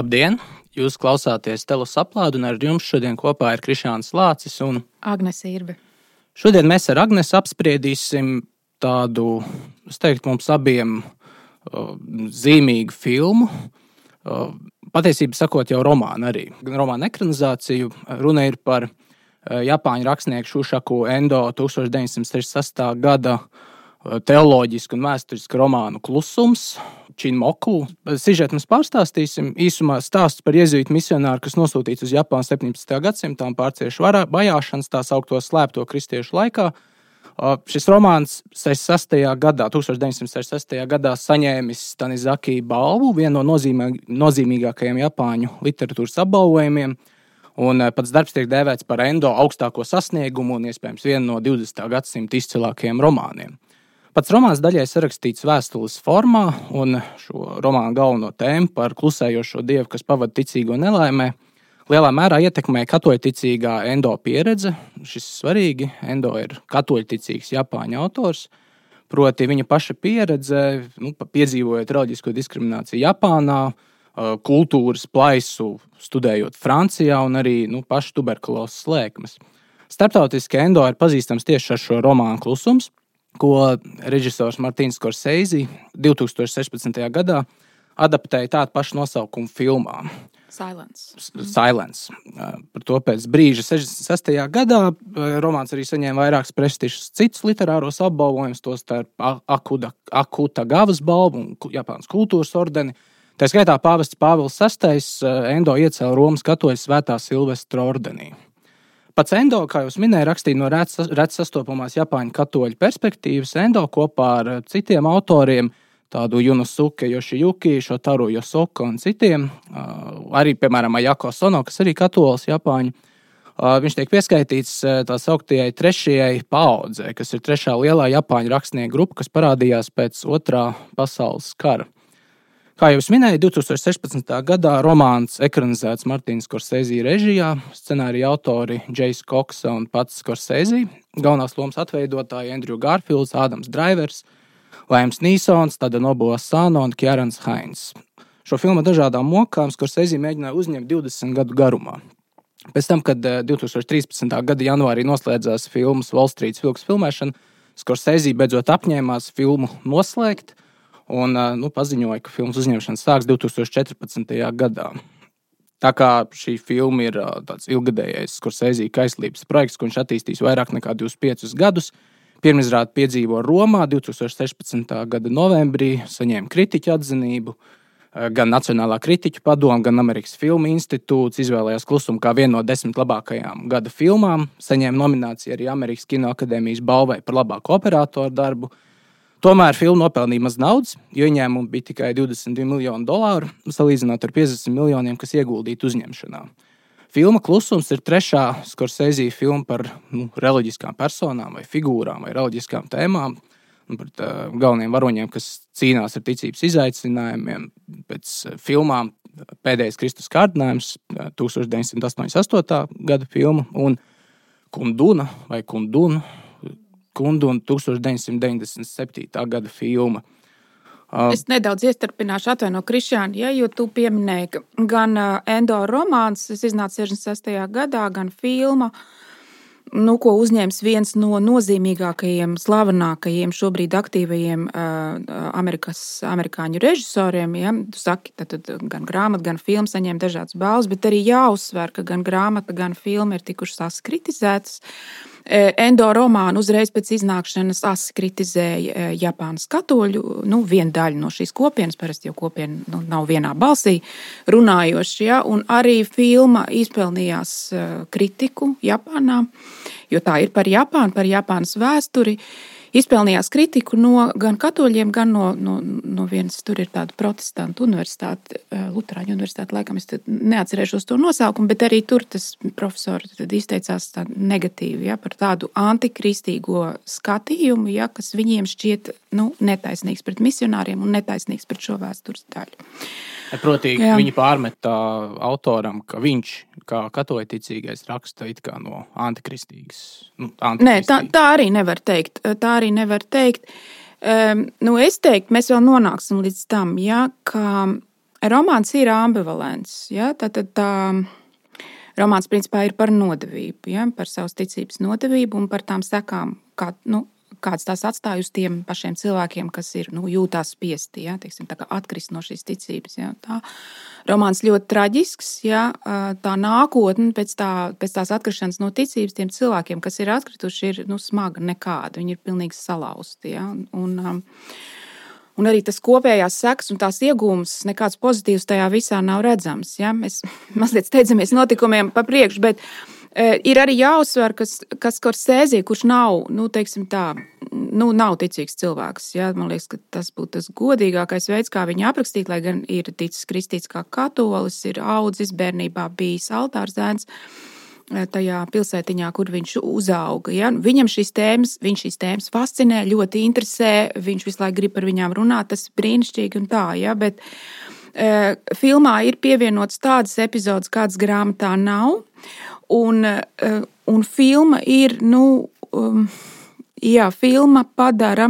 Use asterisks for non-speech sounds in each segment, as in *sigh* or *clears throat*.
Labdien! Jūs klausāties Telus aplādu, un ar jums šodien kopā ir Krišāns Lācis un Agnese Irbe. Šodien mēs ar Agnesu apspriedīsim tādu, es teiktu, mums abiem uh, zīmīgu filmu. Uh, patiesībā sakot, jau romānu arī. Gan romāna ekranizāciju. Runa ir par uh, Japāņu rakstnieku Šušaku Endo 1966. gada teoloģisku un vēsturisku romānu Klusums. Činmoku. Sižetu mēs pārstāstīsim. Īsumā stāsts par jēzuītu misionāru, kas nosūtīts uz Japānu 17. gadsimtā un pārcieši vajāšanas tā saukto slēpto kristiešu laikā. Šis romāns 66. gadā, 1966. gadā saņēmis Tanizaki balvu, vienu no nozīmē, nozīmīgākajiem Japāņu literatūras apbalvojumiem. Un pats darbs tiek dēvēts par endo augstāko sasniegumu un iespējams vienu no 20. gadsimta izcilākajiem romāniem. Pats romāns daļai sarakstīts vēstules formā, un šo romānu galveno tēmu par klusējošo dievu, kas pavada ticīgo nelaimē, lielā mērā ietekmē katoļticīgā endo pieredze. Šis ir svarīgi. Endo ir katoļticīgs Japāņu autors. Proti, viņa paša pieredze, nu, piedzīvojot reliģisko diskrimināciju Japānā, kultūras plaisu, studējot Francijā un arī nu, pašu tuberkulozes slēgmes. Startautiski endo ir pazīstams tieši ar šo romānu klusums ko režisors Martins Korseizi 2016. gadā adaptēja tādu pašu nosaukumu filmā. Silence. Silence. Par to pēc brīža, 66. gadā, romāns arī saņēma vairākus prestižus citus literāros apbalvojumus, tostarp Akuta, Akuta Gavas balvu un Japānas kultūras ordeni. Tā skaitā pāvests Pāvils VI Endo iecēla Romas katoļu svētā Silvestra ordenī. Pats Endo, kā jau minēju, rakstīja no redzes sastopamās Japāņu katoļu perspektīvas. Endo kopā ar citiem autoriem, tādu Junosuke, Yoshiyuki, Šotaru Yosoka un citiem, arī, piemēram, Ajako Sono, kas arī katolis Japāņu. Viņš tiek pieskaitīts tā sauktējai trešajai paudzei, kas ir trešā lielā Japāņu rakstnieku grupa, kas parādījās pēc otrā pasaules kara. Kā jau minēju, 2016. gadā romāns ekranizēts Martīnas Korsēzija režijā, scenārija autori Džeis Koksa un pats Korsēzija, galvenās lomas atveidotāji Andrew Garfields, Ādams Drivers, Lēms Nīsons, Tada Nobo Sāno un Kjārans Hains. Šo filmu dažādām mokām Korsēzija mēģināja uzņemt 20 gadu garumā. Pēc tam, kad 2013. Eh, gada janvārī noslēdzās filmas Wall Street filmas filmēšana, Skorsēzija beidzot apņēmās filmu noslēgt un nu, paziņoja, ka filmas uzņemšana sāks 2014. gadā. Tā kā šī filma ir tāds ilgadējais Skursēzija kaislības projekts, viņš attīstīs vairāk nekā 25 gadus. Pirmizrāde piedzīvo Romā 2016. gada novembrī, saņēma kritiķu atzinību. Gan Nacionālā kritiķu padoma, gan Amerikas Filmu institūts izvēlējās klusumu kā vienu no desmit labākajām gada filmām. Saņēma nomināciju arī Amerikas Kino akadēmijas balvai par labāko operatoru darbu. Tomēr filma nopelnīja maz naudas, jo ieņēmumi bija tikai 22 miljoni dolāru, salīdzinot ar 50 miljoniem, kas ieguldīti uzņemšanā. Filma Klusums ir trešā Skorsēzija filma par nu, reliģiskām personām, vai figūrām, vai reliģiskām tēmām. Par tā, galvenajiem varoņiem, kas cīnās ar ticības izaicinājumiem. Pēc filmām Pēdējais Kristus kārdinājums, 1988. gada filma, un Kunduna vai Kunduna Kundu un 1997. gada filma. Uh, es nedaudz iestarpināšu, atvainoju, Krišānu, ja, jo tu pieminēji, ka gan Endo romāns, kas iznāca 66. gadā, gan filma, nu, ko uzņēmis viens no nozīmīgākajiem, slavenākajiem, šobrīd aktīvajiem uh, Amerikas, amerikāņu režisoriem. Ja? Tu saki, tad, tad gan grāmata, gan filma saņem dažādas balvas, bet arī jāuzsver, ka gan grāmata, gan filma ir tikušas kritizētas. Uh, Endo romānu uzreiz pēc iznākšanas asi kritizēja e, Japānas katoļu, nu, viena daļa no šīs kopienas, parasti jau kopiena nu, nav vienā balsī runājoši, ja, un arī filma izpelnījās e, kritiku Japānā, jo tā ir par Japānu, par Japānas vēsturi. Uh, izpelnījās kritiku no gan katoļiem, gan no, no, no vienas tur ir tāda protestantu universitāte, eh, Lutāņu universitāte, laikam es neatcerēšos to nosaukumu, bet arī tur tas profesors izteicās negatīvi ja, par tādu antikristīgo skatījumu, ja, kas viņiem šķiet nu, netaisnīgs pret misionāriem un netaisnīgs pret šo vēstures daļu. Proti, Jā. viņi pārmetā autoram, ka viņš, kā katoļticīgais, raksta no antikristīgas. Nu, Nē, tā, tā arī nevar teikt. Tā arī nevar teikt. Um, nu, es teiktu, mēs vēl nonāksim līdz tam, ja, ka romāns ir ambivalents. Ja? Tad, tad tā, romāns principā ir par nodevību, ja? par savas ticības nodevību un par tām sekām, kā, nu, kāds tās atstāja uz tiem pašiem cilvēkiem, kas ir nu, jūtās spiesti, ja? Teiksim, atkrist no šīs ticības. Ja? Tā romāns ļoti traģisks. Ja? Tā nākotne pēc, tā, pēc tās atkrišanas no ticības tiem cilvēkiem, kas ir atkrituši, ir nu, smaga nekāda. Viņi ir pilnīgi salauzti. Ja? Un, um, Un arī tas kopējās sekas un tās iegūmas, nekāds pozitīvs tajā visā nav redzams. Ja? Mēs *laughs* mazliet steidzamies notikumiem pa priekšu, bet e, ir arī jāuzsver, kas, kas Korsēzija, kurš nav, nu, teiksim tā, nu, nav ticīgs cilvēks. Ja? Man liekas, ka tas būtu tas godīgākais veids, kā viņu aprakstīt, lai gan ir ticis kristīts kā katolis, ir audzis bērnībā bijis altārzēns. Eh, tajā pilsētiņā, kur viņš uzauga. Ja? Viņam šīs tēmas, viņš šīs tēmas fascinē, ļoti interesē, viņš visu laiku grib par viņām runāt, tas ir brīnišķīgi un tā. Ja? Bet, e, filmā ir pievienots tādas epizodes, kādas grāmatā nav. Un, e, un filma ir, nu, um, jā, filma padara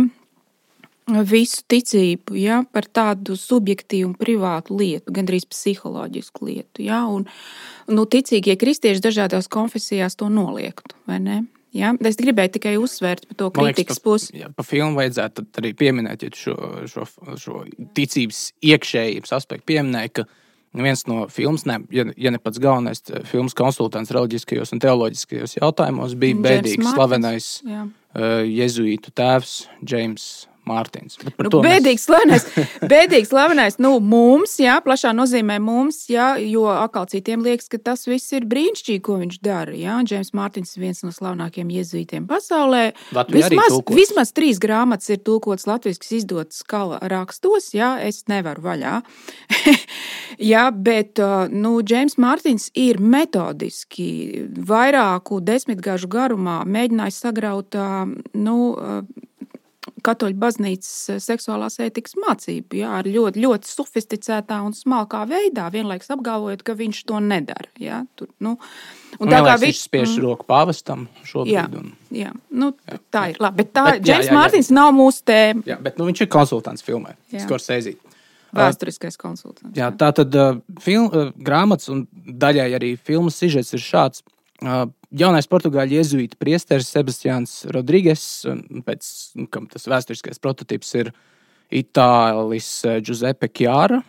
visu ticību ja, par tādu subjektīvu un privātu lietu, gandrīz psiholoģisku lietu. Ja, un, nu, ticīgie kristieši dažādās konfesijās to noliektu. Ja? Es gribēju tikai uzsvērt par to kritikas pusi. Ja, pa filmu vajadzētu arī pieminēt, ja šo, šo, šo ticības iekšējības aspektu pieminēja, ka viens no filmas, ne, ja, ja ne pats galvenais filmas konsultants reliģiskajos un teoloģiskajos jautājumos, bija bēdīgs slavenais uh, jezuītu tēvs Džeims Mārtiņš. Nu, bēdīgs, slavenais, bēdīgs, slavenais, nu, mums, jā, plašā nozīmē mums, jā, jo atkal citiem liekas, ka tas viss ir brīnišķīgi, ko viņš dara. Jā, Džeims Mārtiņš ir viens no slavenākajiem jezuītiem pasaulē. Latvijā vismaz, vismaz trīs grāmatas ir tulkotas latviešu izdotas skala rakstos, jā, es nevaru vaļā. *laughs* jā, bet, nu, Džeims Mārtiņš ir metodiski vairāku desmitgažu garumā mēģinājis sagraut, nu, katoļu baznīcas eh, seksuālās ētikas mācību, jā, ar ļoti, ļoti sofisticētā un smalkā veidā, vienlaikus apgalvojot, ka viņš to nedara. Jā, tur, nu, un un tā kā viņš spiež mm, roku pāvestam šobrīd. Jā, un... jā, nu, jā. tā ir labi. Bet tā, bet, Džeims Mārtiņš nav mūsu tēma. Jā, bet nu, viņš ir konsultants filmē. Skorsēzī. Vēsturiskais konsultants. Jā, tā tad uh, film, uh, grāmatas un daļai arī filmas sižets ir šāds. Uh, jaunais portugāļu jēzuīta priesteris Sebastians Rodrīgas, pēc nu, kam tas vēsturiskais prototyps ir Itālis eh, Giuseppe Chiara.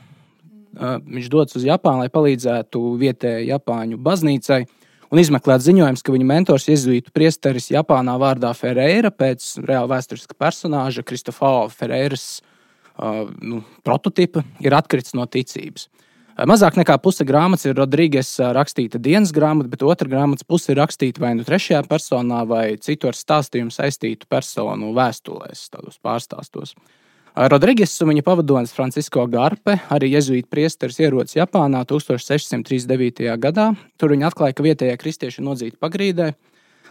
Viņš dodas uz Japānu, lai palīdzētu vietējai Japāņu baznīcai un izmeklēt ziņojumus, ka viņa mentors jēzuītu priesteris Japānā vārdā Ferreira pēc reāla vēsturiska personāža Kristofāla Ferreiras uh, nu, prototypa ir atkritis no ticības. Mazāk nekā puse grāmatas ir Rodrīgas rakstīta dienas grāmata, bet otra grāmatas puse ir rakstīta vai nu trešajā personā, vai citu ar stāstījumu saistītu personu vēstulēs, tādos pārstāstos. Rodrīgas un viņa pavadonis Francisko Garpe, arī jezuīta priesteris, ierodas Japānā 1639. gadā. Tur viņi atklāja, ka vietējie kristieši ir nodzīti pagrīdē.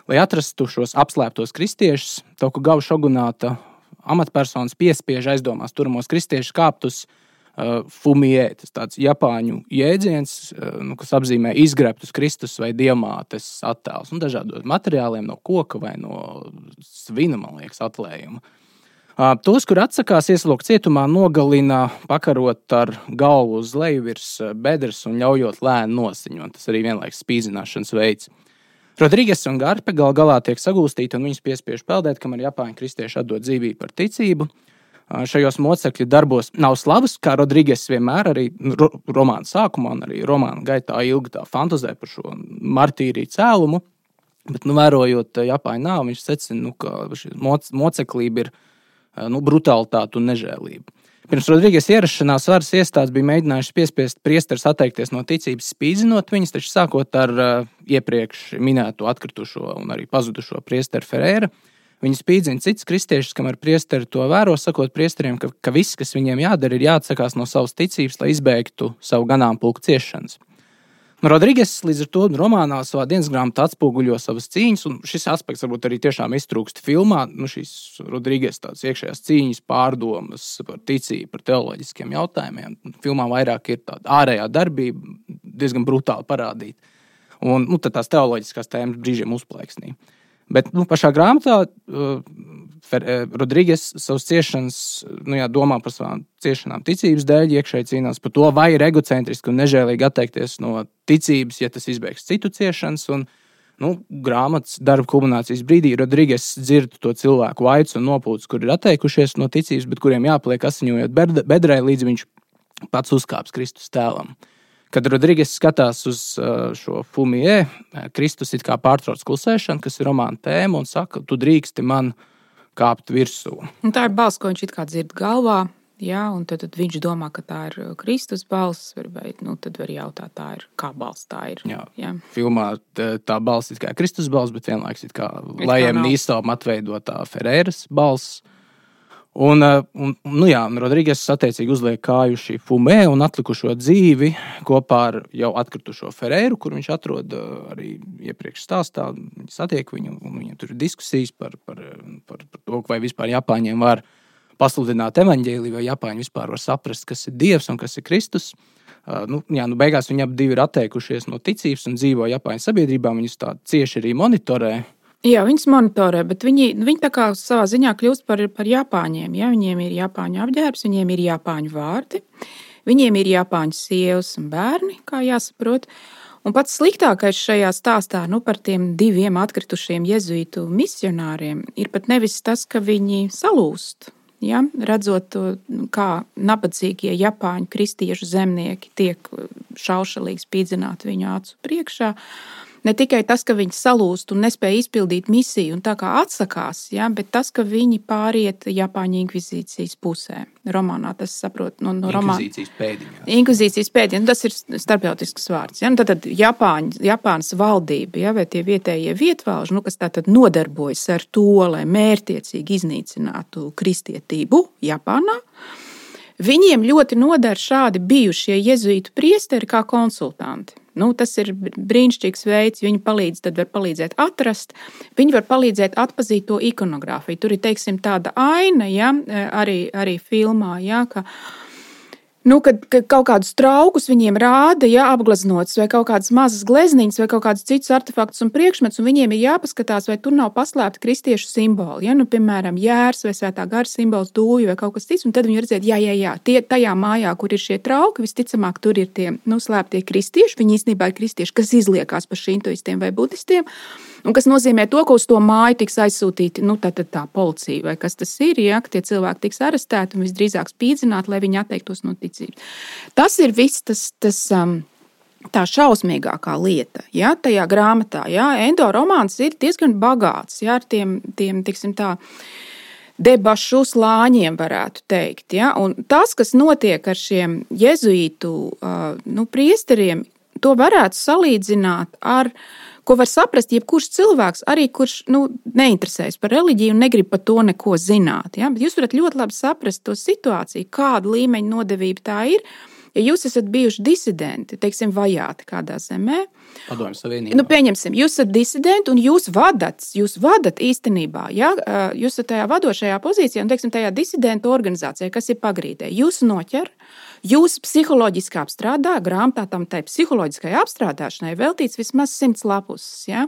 Lai atrastu šos apslēptos kristiešus, Tokugawa šogunāta amatpersonas piespiež aizdomās turamos kristiešus kāpt uz Uh, Fumijē, tas tāds japāņu jēdziens, uh, nu, kas apzīmē izgrebtus Kristus vai diamātes attēlus, un dažādos materiāliem no koka vai no svina, man liekas, atlējuma. Uh, tos, kur atsakās ieslūgt cietumā, nogalina pakarot ar galvu uz leju virs bedres un ļaujot lēni nosiņot. Tas arī vienlaikus spīdzināšanas veids. Rodrīgas un Garpe gal galā tiek sagūstīti un viņus piespiež peldēt, kamēr Japāņu kristieši atdod dzīvību par ticību. Šajos mocekļu darbos nav slavas, kā Rodrīgas vienmēr arī ro romāna sākumā, un arī romāna gaitā ilgi tā fantazē par šo martīriju cēlumu. Bet, nu, vērojot Japāņu nāvi, viņš secina, nu, ka šī moc moceklība ir nu, brutalitāte un nežēlība. Pirms Rodrīgas ierašanās varas iestādes bija mēģinājušas piespiest priesterus atteikties no ticības, spīdzinot viņus, taču sākot ar uh, iepriekš minēto atkritušo un arī pazudušo priesteru Ferēru. Viņi spīdzina citus kristiešus, kamēr priesteri to vēro, sakot priesteriem, ka, ka viss, kas viņiem jādara, ir jāatsakās no savas ticības, lai izbeigtu savu ganāmpulku ciešanas. Rodrīgas līdz ar to romānā savā dienas grāmatā atspoguļo savas cīņas, un šis aspekts varbūt arī tiešām iztrūkst filmā. Nu, šīs Rodrīgas tādas iekšējās cīņas, pārdomas par ticību, par teoloģiskiem jautājumiem. Filmā vairāk ir tāda ārējā darbība, diezgan brutāli parādīta. Un nu, tās teoloģiskās tēmas brīžiem uzplaiksnīja. Bet nu, pašā grāmatā uh, Rodrīgas savas ciešanas, nu, jā, domā par savām ciešanām ticības dēļ, iekšēji cīnās par to, vai ir egocentriski un nežēlīgi atteikties no ticības, ja tas izbeigs citu ciešanas. Un, nu, grāmatas darba kulminācijas brīdī Rodrīgas dzird to cilvēku vaicu un nopūtas, kur ir atteikušies no ticības, bet kuriem jāpaliek asiņojot bedrē, līdz viņš pats uzkāps Kristus tēlam. Kad Rodrīgas skatās uz uh, šo fumijē, Kristus it kā pārtrauc klusēšanu, kas ir romāna tēma, un saka, tu drīksti man kāpt virsū. Un tā ir balss, ko viņš it kā dzird galvā. Jā, un tad, tad viņš domā, ka tā ir Kristus balss, vai nu, tad var jautāt, tā ir, kā balss tā ir. Jā. Jā. Filmā tā balss ir Kristus balss, bet vienlaikus ir kā Lajiem Nīstam atveidotā Ferēras balss. Un, eh, un, nu jā, Rodrīgas attiecīgi uzliek kāju šī fumē un atlikušo dzīvi kopā ar jau atkritušo Ferēru, kur viņš atrod eh, arī iepriekš stāstā. Viņi satiek viņu, un viņiem tur ir diskusijas par, par, par, par to, vai vispār Japāņiem var pasludināt evaņģēliju, vai Japāņi vispār var saprast, kas ir Dievs un kas ir Kristus. Uh, nu, jā, nu beigās viņi abi ir atteikušies no ticības un dzīvo Japāņu sabiedrībā. Viņus tā cieši arī monitorē. Jā, viņas monitorē, bet viņi, viņi tā kā savā ziņā kļūst par, par Japāņiem. Ja? Viņiem ir Japāņu apģērbs, viņiem ir Japāņu vārdi, viņiem ir Japāņu sievas un bērni, kā jāsaprot. Un pats sliktākais šajā stāstā nu, par tiem diviem atkritušiem jēzuītu misionāriem ir pat nevis tas, ka viņi salūst. Ja, redzot to, kā nabadzīgie Japāņu kristiešu zemnieki tiek šaušalīgi spīdzināti viņu acu priekšā, uh, ne tikai tas, ka viņi salūst un nespēja izpildīt misiju un tā kā atsakās, ja, bet tas, ka viņi pāriet Japāņu inkvizīcijas pusē. Romānā tas saprot no, no romāna. Inkvizīcijas pēdiņā. Inkvizīcijas pēdiņā, nu, tas ir starptautisks vārds. Ja. Nu, tad, tad Japāņu, Japānas valdība, ja, vai tie vietējie vietvalži, nu, kas tātad nodarbojas ar to, lai mērtiecīgi iznīcinātu kristietību Japānā. Viņiem ļoti noder šādi bijušie jezuītu priesteri kā konsultanti. Nu, tas ir brīnišķīgs veids. Viņi palīdz, tad var palīdzēt atrast, viņi var palīdzēt atpazīt to ikonogrāfiju. Tur ir teiksim, tāda aina, ja, arī, arī filmā, ja, ka Nu, kad, kad kaut kādus traukus viņiem rāda, ja apgleznots, vai kaut kādas mazas glezniņas, vai kaut kādus citus artefaktus un priekšmetus, un viņiem ir jāpaskatās, vai tur nav paslēpta kristiešu simboli. Ja? Nu, piemēram, jērs vai svētā gara simbols, dūju vai kaut kas cits, un tad viņi redzēt, jā, jā, jā, tie tajā mājā, kur ir šie trauki, visticamāk, tur ir tie nu, slēptie kristieši. Viņi īstenībā ir kristieši, kas izliekās par šintoistiem vai budistiem. Un kas nozīmē to, ka uz to māju tiks aizsūtīti nu, tā, tā, tā policija vai kas tas ir. Ja, tie cilvēki tiks arestēti un visdrīzāk spīdzināti, lai viņi atteiktos no ticības. Tas ir viss tas. tas um, Tā šausmīgākā lieta, ja tajā grāmatā, ja Endo romāns ir diezgan bagāts, ja ar tiem, tiem tiksim, tā, debašu slāņiem, varētu teikt. Ja? Un tas, kas notiek ar šiem jēzuītu uh, nu, priesteriem, to varētu salīdzināt ar uh, ko var saprast jebkurš cilvēks, arī kurš nu, neinteresējas par reliģiju un negrib par to neko zināt. Ja? Bet jūs varat ļoti labi saprast to situāciju, kāda līmeņa nodevība tā ir. Ja jūs esat bijuši disidenti, teiksim, vajāti kādā zemē, Padomju Savienībā. Nu, pieņemsim, jūs esat disidenti un jūs vadat, jūs vadat īstenībā, ja jūs esat tajā vadošajā pozīcijā un, teiksim, tajā disidentu organizācijā, kas ir pagrīdē. Jūs noķer, Jūs psiholoģiski apstrādā, grāmatā tam tai psiholoģiskai apstrādāšanai veltīts vismaz simts lapus. Ja?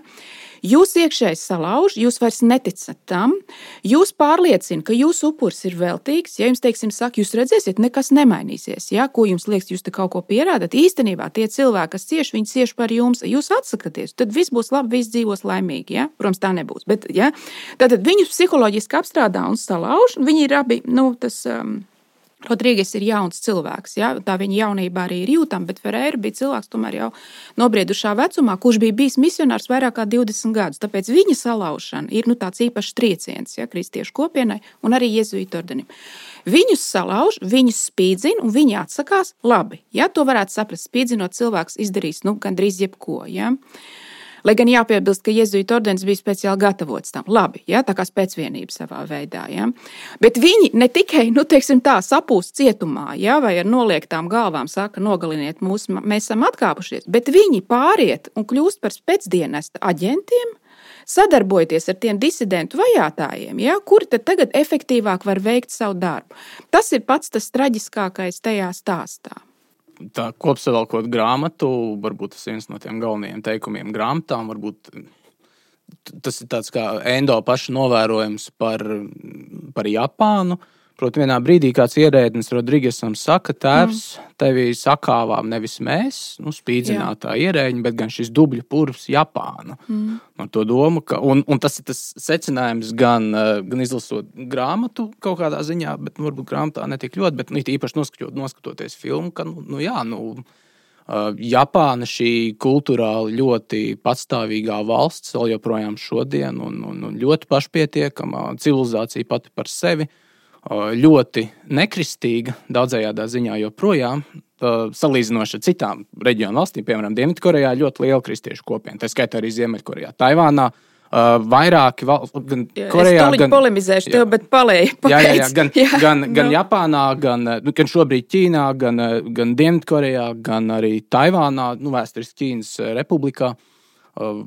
Jūs iekšēji salauž, jūs vairs neticat tam, jūs pārliecināt, ka jūsu upuris ir veltīgs. Ja jums, teiksim, saka, jūs redzēsiet, nekas nemainīsies. Ja? Ko jums liekas, jūs te kaut ko pierādat? Īstenībā tie cilvēki, kas cieš, viņi cieš par jums, jūs atsakāties, tad viss būs labi, viss dzīvos laimīgi. Ja? Protams, tā nebūs. Bet, ja? Tad viņus psiholoģiski apstrādā un salauž. Viņi ir abi, nu, tas. Um, Rodrīgas ir jauns cilvēks, ja? tā viņa jaunībā arī ir jūtama, bet Ferēra bija cilvēks jau nobriedušā vecumā, kurš bija bijis misionārs vairāk kā 20 gadus. Tāpēc viņa salaušana ir nu, tāds īpašs trieciens ja? kristiešu kopienai un arī jēzuītu ordenim. Viņus salauž, viņus spīdzina un viņi atsakās labi. Ja? To varētu saprast, spīdzinot cilvēks izdarīs nu, gandrīz jebko. Ja? Lai gan jāpiebilst, ka jēzuīta ordenis bija speciāli gatavots tam. Labi, ja, tā kā spēcvienība savā veidā. Ja. Bet viņi ne tikai nu, tā, sapūst cietumā, ja, vai ar noliektām galvām saka, nogaliniet mūs, mēs esam atkāpušies, bet viņi pāriet un kļūst par spēcdienesta aģentiem. Sadarbojoties ar tiem disidentu vajātajiem, ja, kuri tagad efektīvāk var veikt savu darbu. Tas ir pats tas traģiskākais tajā stāstā tā kopsavilkot grāmatu, varbūt tas ir viens no tiem galvenajiem teikumiem grāmatām. Varbūt tas ir tāds kā endo paša novērojums par par Japānu. Proti, vienā brīdī kāds ierēdnis Rodrīgesam saka, tēvs, mm. tevi sakāvām nevis mēs, nu, spīdzinātā ierēģi, bet gan šis dubļu purvs Japāna. Mm. Ar to domu, ka, un, un tas ir tas secinājums gan, eh, gan izlasot grāmatu kaut kādā ziņā, bet nu, varbūt grāmatā netik ļoti, bet nu, īpaši noskatot, noskatoties filmu, ka, nu, nu jā, nu, Uh, Japāna šī kultūrāli ļoti patstāvīgā valsts vēl joprojām šodien, un, un, un ļoti pašpietiekama civilizācija pati par sevi. Uh, ļoti nekristīga daudzajā ziņā joprojām, salīdzinoši ar citām reģionu valstīm, piemēram, Dienvidkorejā, ļoti liela kristiešu kopiena, tā skaitā arī Ziemeļkorejā, Taivānā. Uh, vairāki valsts, gan Korejā, gan polemizēšu jā, tev, bet palēji. Jā, jā, jā, gan, *laughs* jā, gan, gan no. Japānā, gan, nu, gan šobrīd Ķīnā, gan, gan Dienvidkorejā, gan arī Taivānā, nu, vēsturiski Ķīnas republikā. Uh,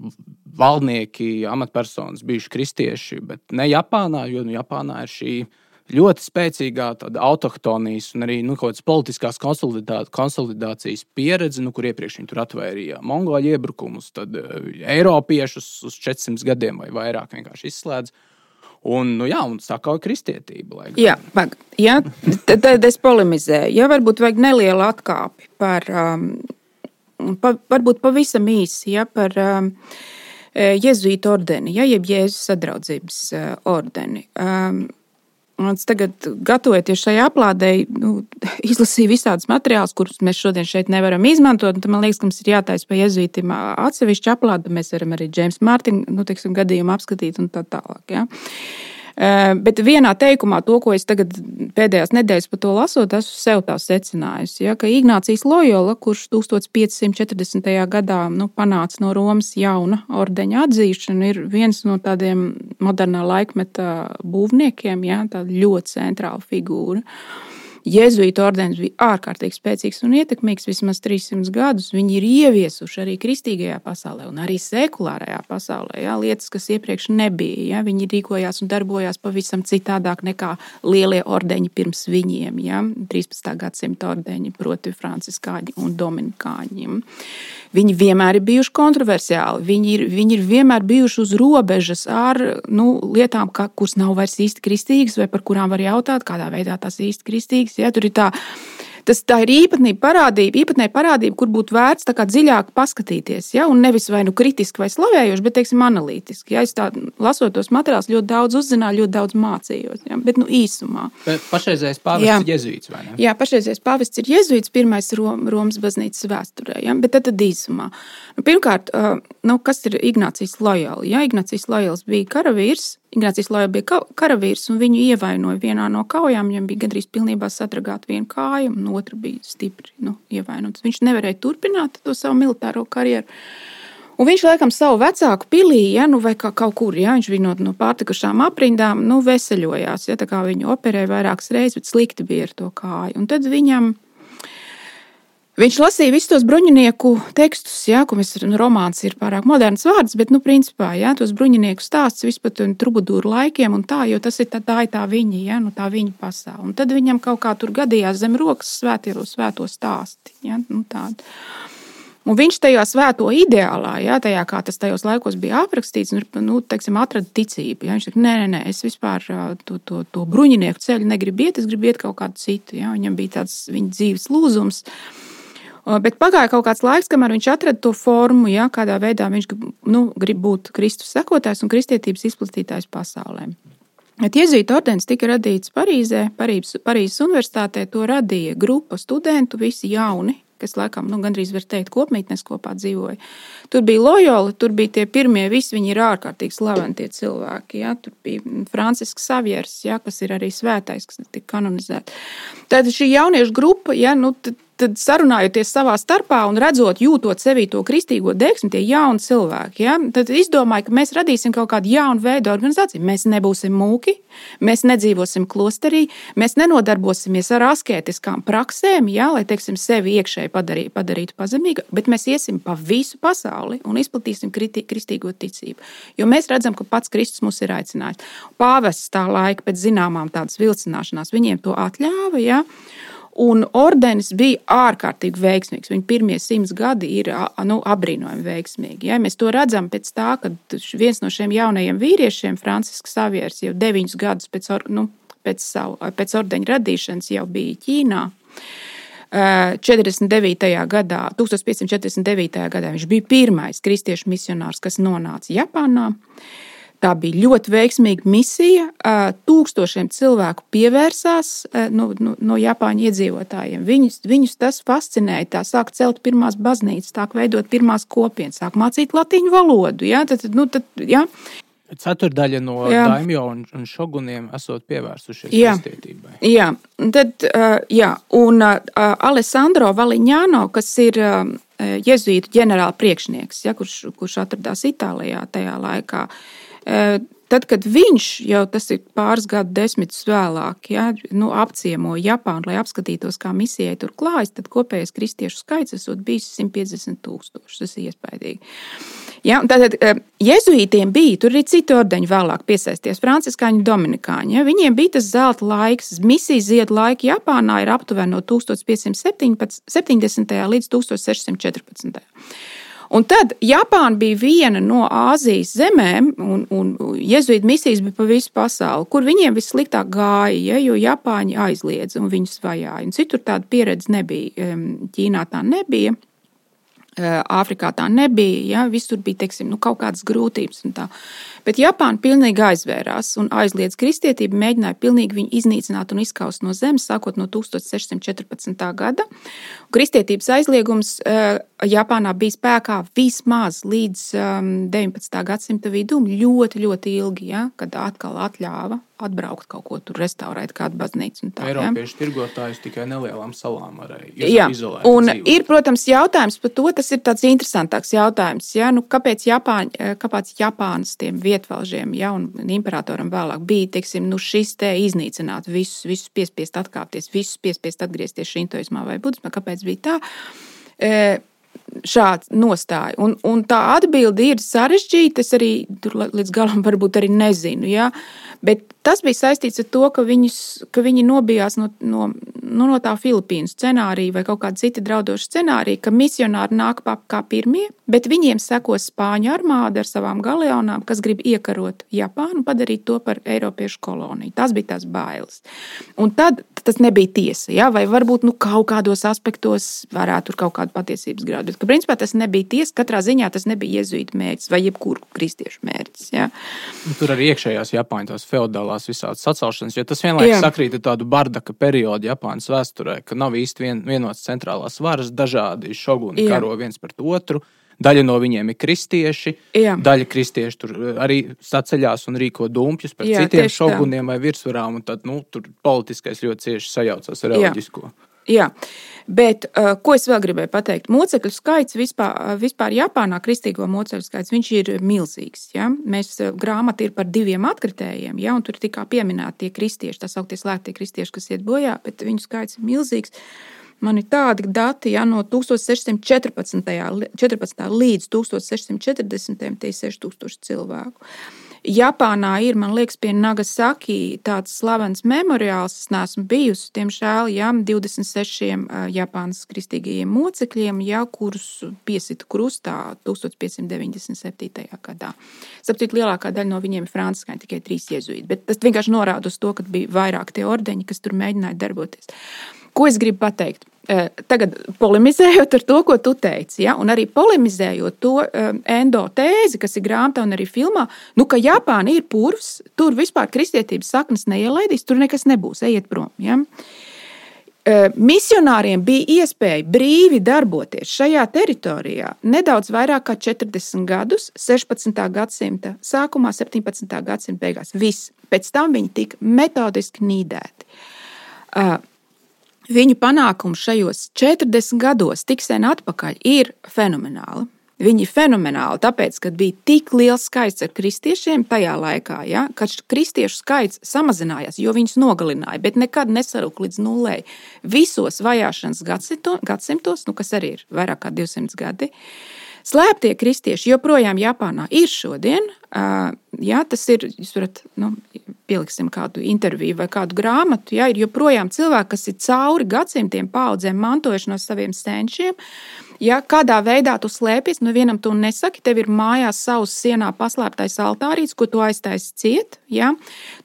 valdnieki, amatpersonas bijuši kristieši, bet ne Japānā, jo nu, Japānā ir šī uh, ļoti spēcīgā autohtonijas un arī nu, politiskās konsolidā, konsolidācijas pieredze, nu, kur iepriekš viņi tur atvairīja mongoļu iebrukumus, tad uh, eiropiešus uz 400 gadiem vai vairāk vienkārši izslēdz. Un, nu, jā, un saka, kristietība. Jā, vajag, jā, tad, tad es polemizēju. Jā, varbūt vajag nelielu atkāpi par, um, pa, varbūt pavisam īsi, ja, par um, Jēzus ordeni, ja, jeb Jēzus sadraudzības uh, ordeni. Um, es tagad, gatavojoties šai aplādei, nu, *laughs* izlasīju visādus materiālus, kurus mēs šodien šeit nevaram izmantot. Man liekas, ka mums ir jātaisa pa jezuītiem atsevišķi aplāde. Mēs varam arī Džeims Mārtiņu nu, gadījumu apskatīt un tā tālāk. Ja. Eh, bet vienā teikumā, to, ko es tagad pēdējās nedēļas par to lasot, esmu sev tā secinājusi, ja, ka Ignācijas Loyola, kurš 1540. gadā nu, panāca no Romas jauna ordeņa atzīšanu, ir viens no tādiem modernā laikmeta būvniekiem, ja, tāda ļoti centrāla figūra. Jēzuītu ordenis bija ārkārtīgi spēcīgs un ietekmīgs vismaz 300 gadus. Viņi ir ieviesuši arī kristīgajā pasaulē un arī sekulārajā pasaulē ja, lietas, kas iepriekš nebija. Ja. Viņi rīkojās un darbojās pavisam citādāk nekā lielie ordeņi pirms viņiem, ja, 13. gadsimta ordeņi, proti, franciskāņi un dominikāņi. Viņi vienmēr ir bijuši kontroversiāli. Viņi ir, viņi ir vienmēr bijuši uz robežas ar nu, lietām, ka, kuras nav vairs īsti kristīgas, vai par kurām var jautāt, kādā veidā tās īsti kristīgas. Ja? Tur ir tā tas tā ir īpatnība parādība, īpatnēja parādība, kur būtu vērts dziļāk paskatīties. Ja? Un nevis vai nu kritiski vai slavējoši, bet teiksim, analītiski. Ja? Es tā lasot tos materiālus, ļoti daudz uzzināju, ļoti daudz mācījos. Ja? Bet nu, īsumā. Bet pašreizējais pāvests jā. ir ne? Jā, pašreizējais pāvests ir jezuīts, pirmais Rom, Romas baznīcas vēsturē. Ja? Bet tad, tad īsumā. Nu, pirmkārt, nu, kas ir Ignācijas Lojāls? Ja? Ignācijas Lojāls bija karavīrs Ignācijas Loja bija karavīrs, un viņu ievainoja vienā no kaujām. Viņam bija gandrīz pilnībā sadragāta viena kāja, un otra bija stipri nu, ievainota. Viņš nevarēja turpināt to savu militāro karjeru. Un viņš laikam savu vecāku pilī, ja, nu, vai kā kaut kur, ja viņš bija no, no pārtikušām aprindām, nu, veseļojās. Ja, viņu operēja vairākas reizes, bet slikti bija ar to kāju. Un tad viņam Viņš lasīja visus tos bruņinieku tekstus, jā, ko mēs nu, romāns ir pārāk moderns vārds, bet, nu, principā, jā, tos bruņinieku stāstus vispār no trubudūru laikiem un tā, jo tas ir tā, tā, ir tā viņa, jā, nu, tā viņa pasaule. Un tad viņam kaut kā tur gadījās zem rokas svētie, svēto stāsti, jā, nu, tādu. Un viņš tajā svēto ideālā, jā, tajā, kā tas tajos laikos bija aprakstīts, nu, teiksim, atrada ticību. Jā. Viņš teica, nē, nē, nē, es vispār to, to, to bruņinieku ceļu negribu iet, es gribu iet kaut kādu citu. Jā. Viņam bija tāds viņa dzīves lūzums. Bet pagāja kaut kāds laiks, kamēr viņš atrada to formu, ja, kādā veidā viņš nu, grib būt Kristus sekotājs un kristietības izplatītājs pasaulē. Jēzus ordenis tika radīts Parīzē, Parīzes, Parīzes Universitātē. To radīja grupa studentu, visi jauni, kas laikam nu, gandrīz var teikt, kopmītnes kopā dzīvoja. Tur bija lojāli, tur bija tie pirmie, visi viņi ir ārkārtīgi slaveni cilvēki. Ja? Tur bija Francisks Savieris, ja? kas ir arī svētais, kas tika kanonizēts. Tad šī jauniešu grupa, ja, nu, tad sarunājoties savā starpā un redzot, jūtot sevī to kristīgo deksmi, tie jauni cilvēki, ja, tad izdomāju, ka mēs radīsim kaut kādu jaunu veidu organizāciju. Mēs nebūsim mūki, mēs nedzīvosim klosterī, mēs nenodarbosimies ar asketiskām praksēm, ja, lai teiksim, sevi iekšēji padarī, padarītu pazemīgu, bet mēs iesim pa visu pasauli un izplatīsim kristīgo ticību. Jo mēs redzam, ka pats Kristus mūs ir aicinājis. Pāvests tā laika pēc zināmām tādas vilcināšanās viņiem to atļāva. Ja, Un ordenis bija ārkārtīgi veiksmīgs. Viņa pirmie simts gadi ir nu, apbrīnojami veiksmīgi. Ja? Mēs to redzam pēc tā, ka viens no šiem jaunajiem vīriešiem, Francisks Savieris, jau deviņus gadus pēc nu, pēc, savu, pēc ordeņa radīšanas jau bija Ķīnā. 49. gadā, 1549. gadā viņš bija pirmais kristiešu misionārs, kas nonāca Japānā. Tā bija ļoti veiksmīga misija. Tūkstošiem cilvēku pievērsās no, no, no Japāņu iedzīvotājiem. Viņus, viņus tas fascinēja. Tā sāk celt pirmās baznīcas, sāk veidot pirmās kopienas, sāk mācīt latīņu valodu. Ja? Tad, nu, tad, ja? Ceturdaļa no daimjo un, un šoguniem esot pievērsušies jā. kristietībai. Jā, tad, jā. un Alessandro Valiņāno, kas ir jezuītu ģenerāla priekšnieks, ja, kurš, kurš atradās Itālijā tajā laikā, Tad, kad viņš jau tas ir pāris gadu desmitus vēlāk, ja, nu, apciemoja Japānu, lai apskatītos, kā misijai tur klājas, tad kopējais kristiešu skaits esot bijis 150 tūkstoši. Tas ir iespaidīgi. Ja, tātad jezuītiem bija, tur arī citi ordeņi vēlāk piesaisties, franciskāņi, dominikāņi. Ja, viņiem bija tas zelta laiks, misijas ziedu laika Japānā ir aptuveni no 1570. līdz 1614. Un tad Japāna bija viena no Āzijas zemēm, un, un jēzuīta misijas bija pa visu pasauli, kur viņiem vissliktāk gāja, ja, jo Japāņi aizliedza un viņus vajāja. Un citur tāda pieredze nebija. Ķīnā tā nebija. Āfrikā tā nebija. Ja? Visur bija teiksim, nu, kaut kādas grūtības. Bet Japāna pilnīgi aizvērās un aizliedz kristietību, mēģināja pilnīgi viņu iznīcināt un izskaust no zemes, sākot no 1614. gada. Kristietības aizliegums Japānā bija spēkā vismaz līdz 19. gadsimta vidum, ļoti, ļoti ilgi, ja? kad atkal atļāva atbraukt kaut ko tur, restaurēt kādu baznīcu. Tā, Eiropiešu ja? tirgotājus tikai nelielām salām varēja Jā, un dzīvot. ir, protams, jautājums par to, tas ir tāds interesantāks jautājums. Ja? Nu, kāpēc, Japāņ, kāpēc Japānas tiem vietvalžiem ja, un imperatoram vēlāk bija teiksim, nu, šis te iznīcināt visus, visus piespiest atkāpties, visus piespiest atgriezties šintoismā vai budismā? Kāpēc bija tā? E, šāda nostāja. Un, un tā atbilde ir sarežģīta. Es arī līdz galam varbūt arī nezinu. Ja? Bet tas bija saistīts ar to, ka, viņus, ka viņi nobijās no, no, nu, no tā Filipīnu scenārija vai kaut kāda cita draudoša scenārija, ka misionāri nāk kā pirmie, bet viņiem sekos spāņu armāda ar savām galeonām, kas grib iekarot Japānu, padarīt to par Eiropiešu koloniju. Tas bija tās bailes. Un tad tas nebija tiesa. Ja? Vai varbūt nu, kaut kādos aspektos varētu tur kaut kādu patiesības grādu. Bet, ka, principā, tas nebija tiesa. Katrā ziņā tas nebija jēzuīta mērķis vai jebkuru kristiešu mērķis. Ja? Nu, tur arī iekšējās Japāņu tās feudālās visādas sacelšanas, jo tas vienlaikus sakrīt ar tādu bardaka periodu Japānas vēsturē, ka nav īsti vien, vienotas centrālās varas, dažādi šoguni karo viens pret otru. Daļa no viņiem ir kristieši, Jā. daļa kristieši tur eh, arī saceļās un rīko dumpjus par Jā, citiem šoguniem vai virsvarām. Tad nu, tur politiskais ļoti cieši sajaucas ar reliģisko. Jā. Jā, bet uh, ko es vēl gribēju pateikt? Mocekļu skaits vispār, uh, vispār Japānā, kristīgo mocekļu skaits, viņš ir milzīgs. Ja? Mēs uh, grāmata ir par diviem atkritējiem, ja? un tur tikā pieminēti tie kristieši, tā sauktie slēgtie kristieši, kas iet bojā, bet viņu skaits ir milzīgs. Man ir tādi dati, ja no 1614. 14. līdz 1640. tie ir 6000 cilvēku. Japānā ir, man liekas, pie Nagasaki tāds slavens memoriāls. Es neesmu bijusi, diemžēl, ja, 26 Japānas kristīgajiem mocekļiem, ja, kurus piesita krustā 1597. gadā. Sapratu, lielākā daļa no viņiem ir franciskāņi, tikai trīs jēzuīti. Bet tas vienkārši norāda uz to, ka bija vairāk tie ordeņi, kas tur mēģināja darboties. Ko es gribu pateikt? Eh, tagad polemizējot ar to, ko tu teici, ja, un arī polemizējot to um, endotēzi, kas ir grāmatā un arī filmā, nu, ka Japāna ir purvs, tur vispār kristietības saknes neielaidīs, tur nekas nebūs, ejiet prom. Ja. Uh, misionāriem bija iespēja brīvi darboties šajā teritorijā nedaudz vairāk kā 40 gadus, 16. gadsimta sākumā, 17. gadsimta beigās. Viss. Pēc tam viņi tika metodiski nīdēti. Uh, Viņu panākumi šajos 40 gados, tik sen atpakaļ, ir fenomenāli. Viņi ir fenomenāli, tāpēc, ka bija tik liels skaits ar kristiešiem tajā laikā, ja, kad kristiešu skaits samazinājās, jo viņus nogalināja, bet nekad nesaruka līdz nulē. Visos vajāšanas gadsimtos, nu, kas arī ir vairāk kā 200 gadi, slēptie kristieši joprojām Japānā ir šodien. Jā, tas ir, jūs varat, nu, pieliksim kādu interviju vai kādu grāmatu, ja ir joprojām cilvēki, kas ir cauri gadsimtiem paudzēm mantojuši no saviem senčiem. Ja, kādā veidā tu slēpies, nu vienam tu nesaki, tev ir mājās savs sienā paslēptais altārīts, ko tu aiztaisi ciet. Ja?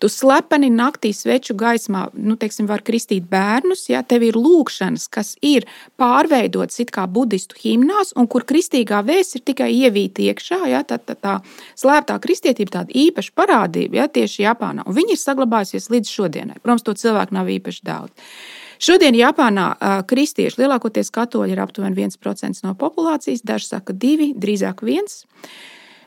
Tu slepeni naktī sveču gaismā, nu, teiksim, var kristīt bērnus. Ja? Tev ir lūkšanas, kas ir pārveidotas it kā budistu himnās, un kur kristīgā vēsts ir tikai ievīta iekšā. Ja? Tā, tā, tā slēptā kristietība tāda īpaša parādība ja? tieši Japānā, un viņi ir saglabājusies līdz šodienai. Protams, to cilvēku nav īpaši daudz. Šodien Japānā kristieši lielākoties katoļi ir aptuveni 1% no populācijas, daži saka 2, drīzāk 1.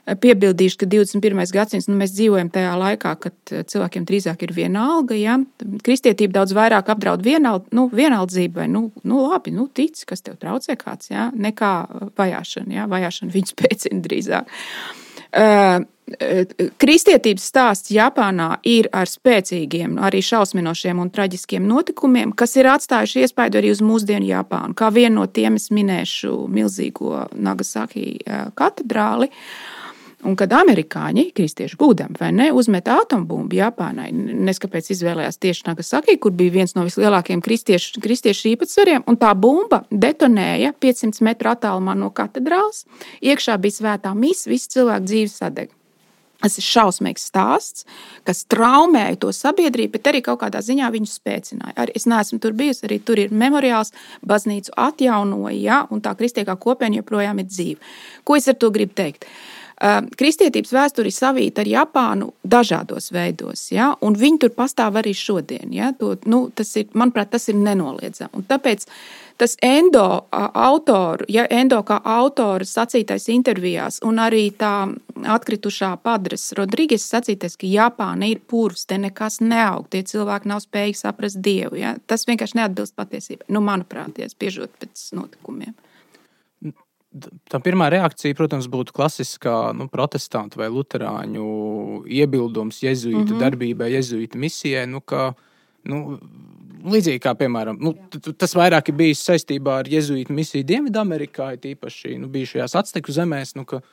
Piebildīšu, ka 21. gadsimts nu, mēs dzīvojam tajā laikā, kad cilvēkiem drīzāk ir viena alga. Ja? Kristietība daudz vairāk apdraud vienald, nu, vienaldzību, vai nu, nu, labi, nu, tic, kas tev traucē kāds, ja? nekā vajāšana. Ja? Vajāšana viņu spēcina *laughs* drīzāk. Uh, Kristietības stāsts Japānā ir ar spēcīgiem, arī šausminošiem un traģiskiem notikumiem, kas ir atstājuši iespaidu arī uz mūsdienu Japānu. Kā vienu no tiem es minēšu milzīgo Nagasaki katedrāli. Un kad amerikāņi, kristieši gudami vai ne, uzmeta atombumbu Japānai, neskapēc izvēlējās tieši Nagasaki, kur bija viens no vislielākajiem kristiešu, kristiešu īpatsvariem, un tā bumba detonēja 500 metru attālumā no katedrāles. Iekšā bija svētā misa, visi cilvēki dzīves sadega. Tas ir šausmīgs stāsts, kas traumēja to sabiedrību, bet arī kaut kādā ziņā viņu spēcināja. Arī es neesmu tur bijusi, arī tur ir memoriāls, baznīcu atjaunoja, ja, un tā kristīgā kopiena joprojām ir dzīva. Ko es ar to gribu teikt? Kristietības vēsture ir savīta ar Japānu dažādos veidos, ja, un viņi tur pastāv arī šodien. Ja, to, nu, tas ir, manuprāt, tas ir nenoliedzami. Tāpēc tas endo autoru, ja endo kā autora sacītais intervijās, un arī tā atkritušā padres Rodrīgas sacītais, ka Japāna ir purvs, te nekas neaug, tie cilvēki nav spējīgi saprast Dievu. Ja? Tas vienkārši neatbilst patiesībai, nu, manuprāt, ja spiežot pēc notikumiem. Tā pirmā reakcija, protams, būtu klasiskā nu, protestantu vai luterāņu iebildums jēzuīta mm -hmm. darbībai, jēzuīta misijai. Nu, ka, nu, līdzīgi kā, piemēram, nu, tas vairāk ir bijis saistībā ar jēzuītu misiju Dienvidamerikā, tīpaši nu, bijušajās Azteku zemēs. Nu, ka,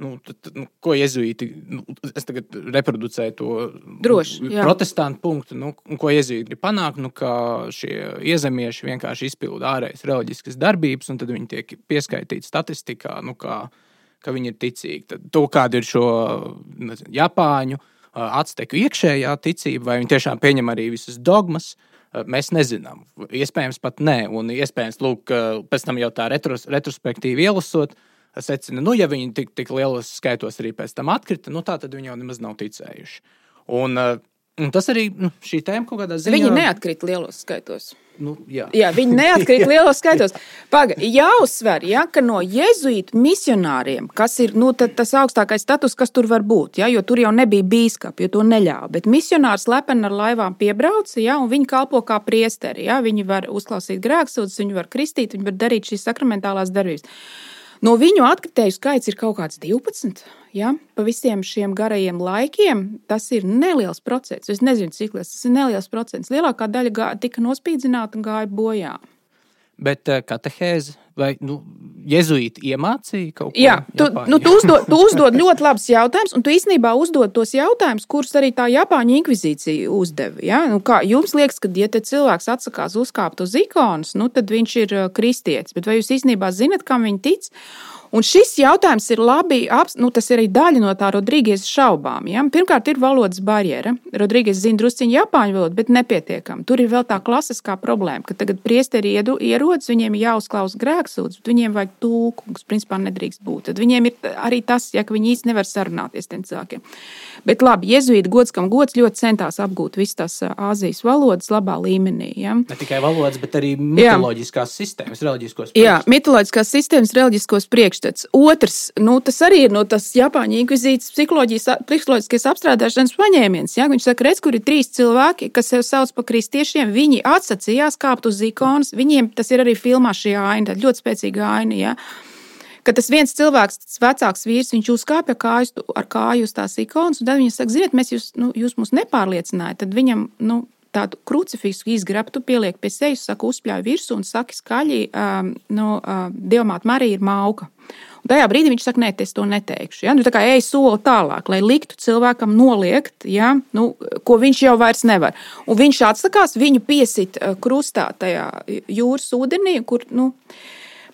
Nu, tad, nu, ko jezuīti, nu, es tagad reproducēju to Droši, nu, protestantu punktu, nu, ko jezuīti grib panākt, nu, ka šie iezemieši vienkārši izpilda ārējas reliģiskas darbības, un tad viņi tiek pieskaitīti statistikā, nu, kā, ka viņi ir ticīgi. Tad to, kāda ir šo nezinu, Japāņu, Azteku iekšējā ticība, vai viņi tiešām pieņem arī visas dogmas. Mēs nezinām. Iespējams, pat nē. Un iespējams, lūk, pēc tam jau tā retros, retrospektīvi ielasot, uh, secina, nu, ja viņi tik, tik lielos skaitos arī pēc tam atkrita, nu, tā tad viņi jau nemaz nav ticējuši. Un, uh, un tas arī nu, šī tēma kaut kādā ziņā. Viņi neatkrita lielos skaitos. Nu, jā. jā, viņi neatkrīt *laughs* lielos skaitos. Pagaidām, jāuzsver, ja, ka no jēzuītu misionāriem, kas ir nu, tas augstākais status, kas tur var būt, ja, jo tur jau nebija bīskapi, jo to neļāva. Bet misionārs lepeni ar laivām piebrauca, ja, un viņi kalpo kā priesteri. Ja, viņi var uzklausīt grēksūdzes, viņi var kristīt, viņi var darīt šīs sakramentālās darbības. No viņu atkritēju skaits ir kaut kāds 12. Ja? Pa visiem šiem garajiem laikiem tas ir neliels procents. Es nezinu, cik liels tas ir neliels procents. Lielākā daļa gā, tika nospīdzināta un gāja bojā. Bet uh, katehēze vai nu, jezuīti iemācīja kaut ko? Jā, tu, Japāņu. nu, tu, uzdod, tu uzdod ļoti labus jautājumus, un tu īstenībā uzdod tos jautājumus, kurus arī tā Japāņu inkvizīcija uzdeva. Ja? Nu, kā, jums liekas, ka, ja cilvēks atsakās uzkāpt uz ikonas, nu, tad viņš ir kristietis. Bet vai jūs īstenībā zinat, kam viņi tic? Un šis jautājums ir labi, nu, tas ir arī daļa no tā Rodrīgas šaubām. Ja? Pirmkārt, ir valodas barjera. Rodrīgas zina drusciņu japāņu valodu, bet nepietiekami. Tur ir vēl tā klasiskā problēma, ka tagad priesteri ierodas, viņiem ir jāuzklausa grēksūdzes, bet viņiem vajag tūku, kas principā nedrīkst būt. Tad viņiem ir arī tas, ja viņi īsti nevar sarunāties tiem cilvēkiem. Bet labi, jezuīta gods, kam gods ļoti centās apgūt visas tās Āzijas valodas labā līmenī. Ja? Ne tikai valodas, bet arī mitoloģiskās Jā. sistēmas, reliģiskos priekšstats. Jā, mitoloģiskās sistēmas, reliģiskos priekšstats. Otrs, nu, tas arī ir no tas Japāņu inkvizīcijas psiholoģiskais apstrādāšanas paņēmiens. Ja? Viņš saka, redz, kur ir trīs cilvēki, kas sev sauc par kristiešiem, viņi atsacījās kāpt uz ikonas, viņiem tas ir arī filmā šī aina, ļoti spēcīga aina. Ja? ka tas viens cilvēks, tas vecāks vīrs, viņš uzkāpa kājas, ar kāju uz tās ikonas, un tad viņš saka, ziniet, mēs jūs, nu, jūs mūs nepārliecinājāt. Tad viņam nu, tādu krucifiksu izgrabtu, pieliek pie sejas, saka, uzspļauj virsū un saka skaļi, um, no uh, Dievmāte Marija ir mauka. Un tajā brīdī viņš saka, nē, es to neteikšu. Ja? Nu, tā kā ej soli tālāk, lai liktu cilvēkam noliegt, ja? nu, ko viņš jau vairs nevar. Un viņš atsakās, viņu piesit krustā tajā jūras ūdenī, kur. Nu,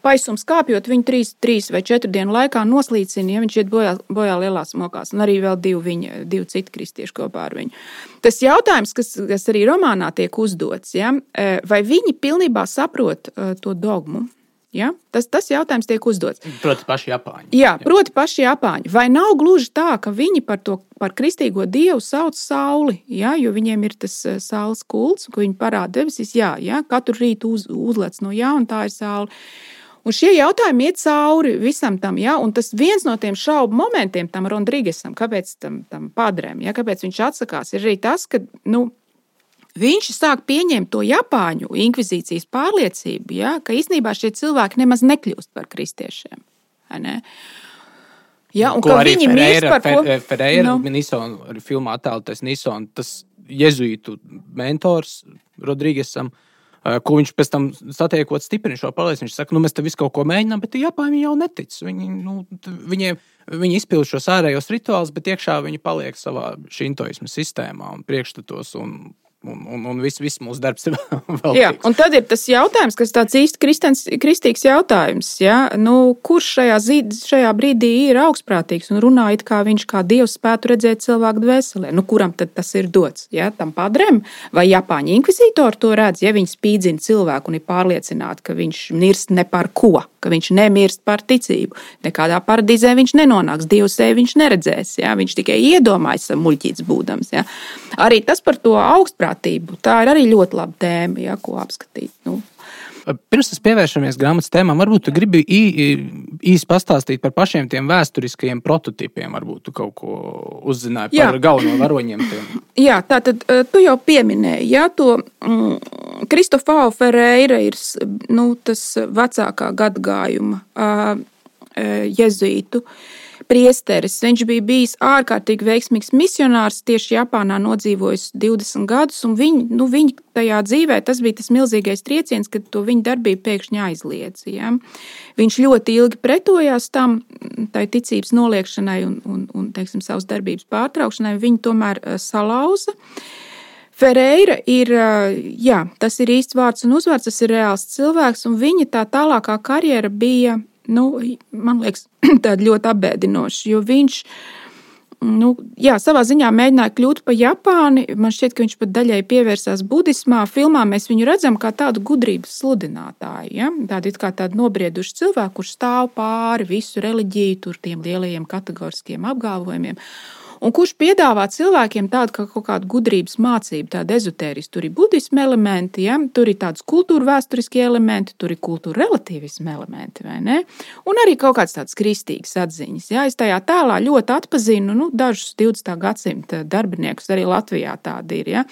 paisums kāpjot, viņu trīs, trīs vai četru dienu laikā noslīcina, ja viņš iet bojā, bojā lielās mokās, un arī vēl divi, viņa, divi citi kristieši kopā ar viņu. Tas jautājums, kas, kas arī romānā tiek uzdots, ja, e, vai viņi pilnībā saprot e, to dogmu? Ja? Tas, tas jautājums tiek uzdots. Proti, paši Japāņi. Jā, proti, paši Japāņi. Vai nav gluži tā, ka viņi par to par kristīgo dievu sauc sauli? Ja? Jo viņiem ir tas saules kults, ko viņi parāda debesīs. Jā, ja? katru rītu uz, uzlec no jauna, tā ir saule. Un šie jautājumi iet cauri visam tam, ja? un tas viens no tiem šaubu momentiem tam Rodrīgesam, kāpēc tam, tam padrēm, ja? kāpēc viņš atsakās, ir arī tas, ka nu, viņš sāk pieņemt to Japāņu inkvizīcijas pārliecību, ja, ka īstenībā šie cilvēki nemaz nekļūst par kristiešiem. Ne? Ja, un Ko arī viņi Ferreira, par ko... Ferreira, no. Nu. Nison, filmā attēlotais Nison, tas jezuītu mentors Rodrīgesam. Uh, ko viņš pēc tam satiekot, stiprina šo pārliecību. Viņš saka, nu, mēs te visu kaut ko mēģinām, bet Japāņi jau netic. Viņi, nu, viņiem, viņi izpilda šos ārējos rituālus, bet iekšā viņi paliek savā šintoismu sistēmā un priekšstatos. Un, Un, un, un viss, viss mūsu darbs ir *laughs* vēl Jā, un tad ir tas jautājums, kas tāds īsti kristens, kristīgs jautājums. Ja? Nu, kurš šajā, zīd, šajā brīdī ir augstprātīgs un runā it kā viņš kā dievs spētu redzēt cilvēku dvēselē? Nu, kuram tad tas ir dots? Ja? Tam padrem vai Japāņu inkvizītori to redz, ja viņi spīdzina cilvēku un ir pārliecināti, ka viņš mirst ne par ko, ka viņš nemirst par ticību. Nekādā paradīzē viņš nenonāks, Dievs sevi viņš neredzēs. Ja? Viņš tikai iedomājas, muļķīts būdams. Ja? Arī tas par to augstprātīgu bagātību. Tā ir arī ļoti laba tēma, ja, ko apskatīt. Nu. Pirms mēs pievēršamies grāmatas tēmām, varbūt tu gribi īsi pastāstīt par pašiem tiem vēsturiskajiem prototipiem. Varbūt tu kaut ko uzzināji par Jā. galveno varoņiem. Tiem. *clears throat* Jā, tā tad tu jau pieminēji, ja to mm, Kristofāla Ferreira ir nu, tas vecākā gadgājuma jezuītu. Uh, priesteris. Viņš bija bijis ārkārtīgi veiksmīgs misionārs, tieši Japānā nodzīvojis 20 gadus, un viņa, nu, viņa tajā dzīvē tas bija tas milzīgais trieciens, kad to viņa darbību pēkšņi aizliedz. Ja? Viņš ļoti ilgi pretojās tam, tai ticības noliekšanai un, un, un teiksim, savas darbības pārtraukšanai, viņa tomēr eh, salauza. Ferreira ir, eh, jā, tas ir īsts vārds un uzvārds, tas ir reāls cilvēks, un viņa tā tālākā karjera bija nu, man liekas, *clears throat* tāda ļoti apbēdinoša. Jo viņš nu, jā, savā ziņā mēģināja kļūt par Japāni. Man šķiet, ka viņš pat daļai pievērsās budismā. Filmā mēs viņu redzam kā tādu gudrības sludinātāju. Ja? Tādu kā tādu nobriedušu cilvēku, kurš stāv pāri visu reliģiju, tur tiem lielajiem kategoriskiem apgalvojumiem un kurš piedāvā cilvēkiem tādu kā kaut kādu gudrības mācību, tādu ezotērisku. Tur ir budismu elementi, ja? tur ir tādas kultūra vēsturiskie elementi, tur ir kultūra relativismu elementi, vai ne? Un arī kaut kādas tādas kristīgas atziņas. Ja? Es tajā tēlā ļoti atpazinu nu, dažus 20. gadsimta darbiniekus, arī Latvijā tādi ir, ja?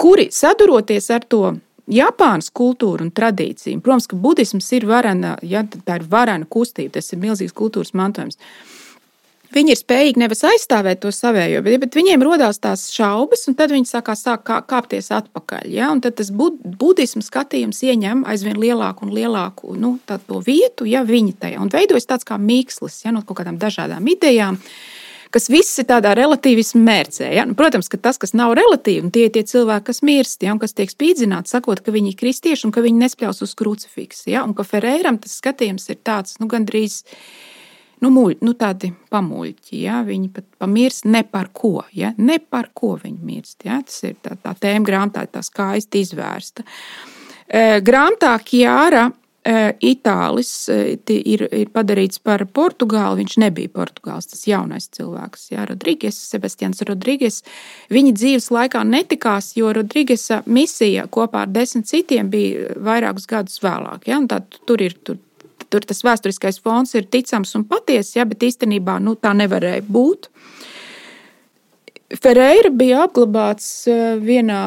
kuri saduroties ar to Japānas kultūra un tradīcija. Protams, ka budisms ir varena, ja, tā ir varena kustība, tas ir milzīgs kultūras mantojums. Viņi ir spējīgi nevis aizstāvēt to savējo, bet, bet viņiem rodās tās šaubas, un tad viņi sākās sāk kā, kāpties atpakaļ. Ja? Un tad tas bud, budismu skatījums ieņem aizvien lielāku un lielāku nu, vietu, ja viņi tajā un veidojas tāds kā mīkslis ja? no kaut kādām dažādām idejām. Kas viss ir tādā relativismu mērcē. Ja? Nu, protams, ka tas, kas nav relatīvi, tie ir tie cilvēki, kas mirst, ja? un kas tiek spīdzināti, sakot, ka viņi ir kristieši un ka viņi nespļaus uz krucifiksu. Ja? Un ka Ferēram tas skatījums ir tāds nu, gandrīz nu, muļ, nu, tādi pamuļķi. Ja? Viņi pat pamirst ne par ko. Ja? Ne par ko viņi mirst. Ja? Tas ir tā, tā tēma grāmatā, tā skaisti izvērsta. E, grāmatā Kjāra. E, Itālis e, ir, ir padarīts par Portugāli. Viņš nebija Portugāls, tas jaunais cilvēks, Jā, Rodrīgas, Sebastians Rodrīgas. Viņa dzīves laikā netikās, jo Rodrīgesa misija kopā ar desmit citiem bija vairākus gadus vēlāk. Ja? Tā, tur ir tur tur tas vēsturiskais fons ir ticams un patiess, ja, bet īstenībā nu, tā nevarēja būt. Ferreira bija apglabāts eh, vienā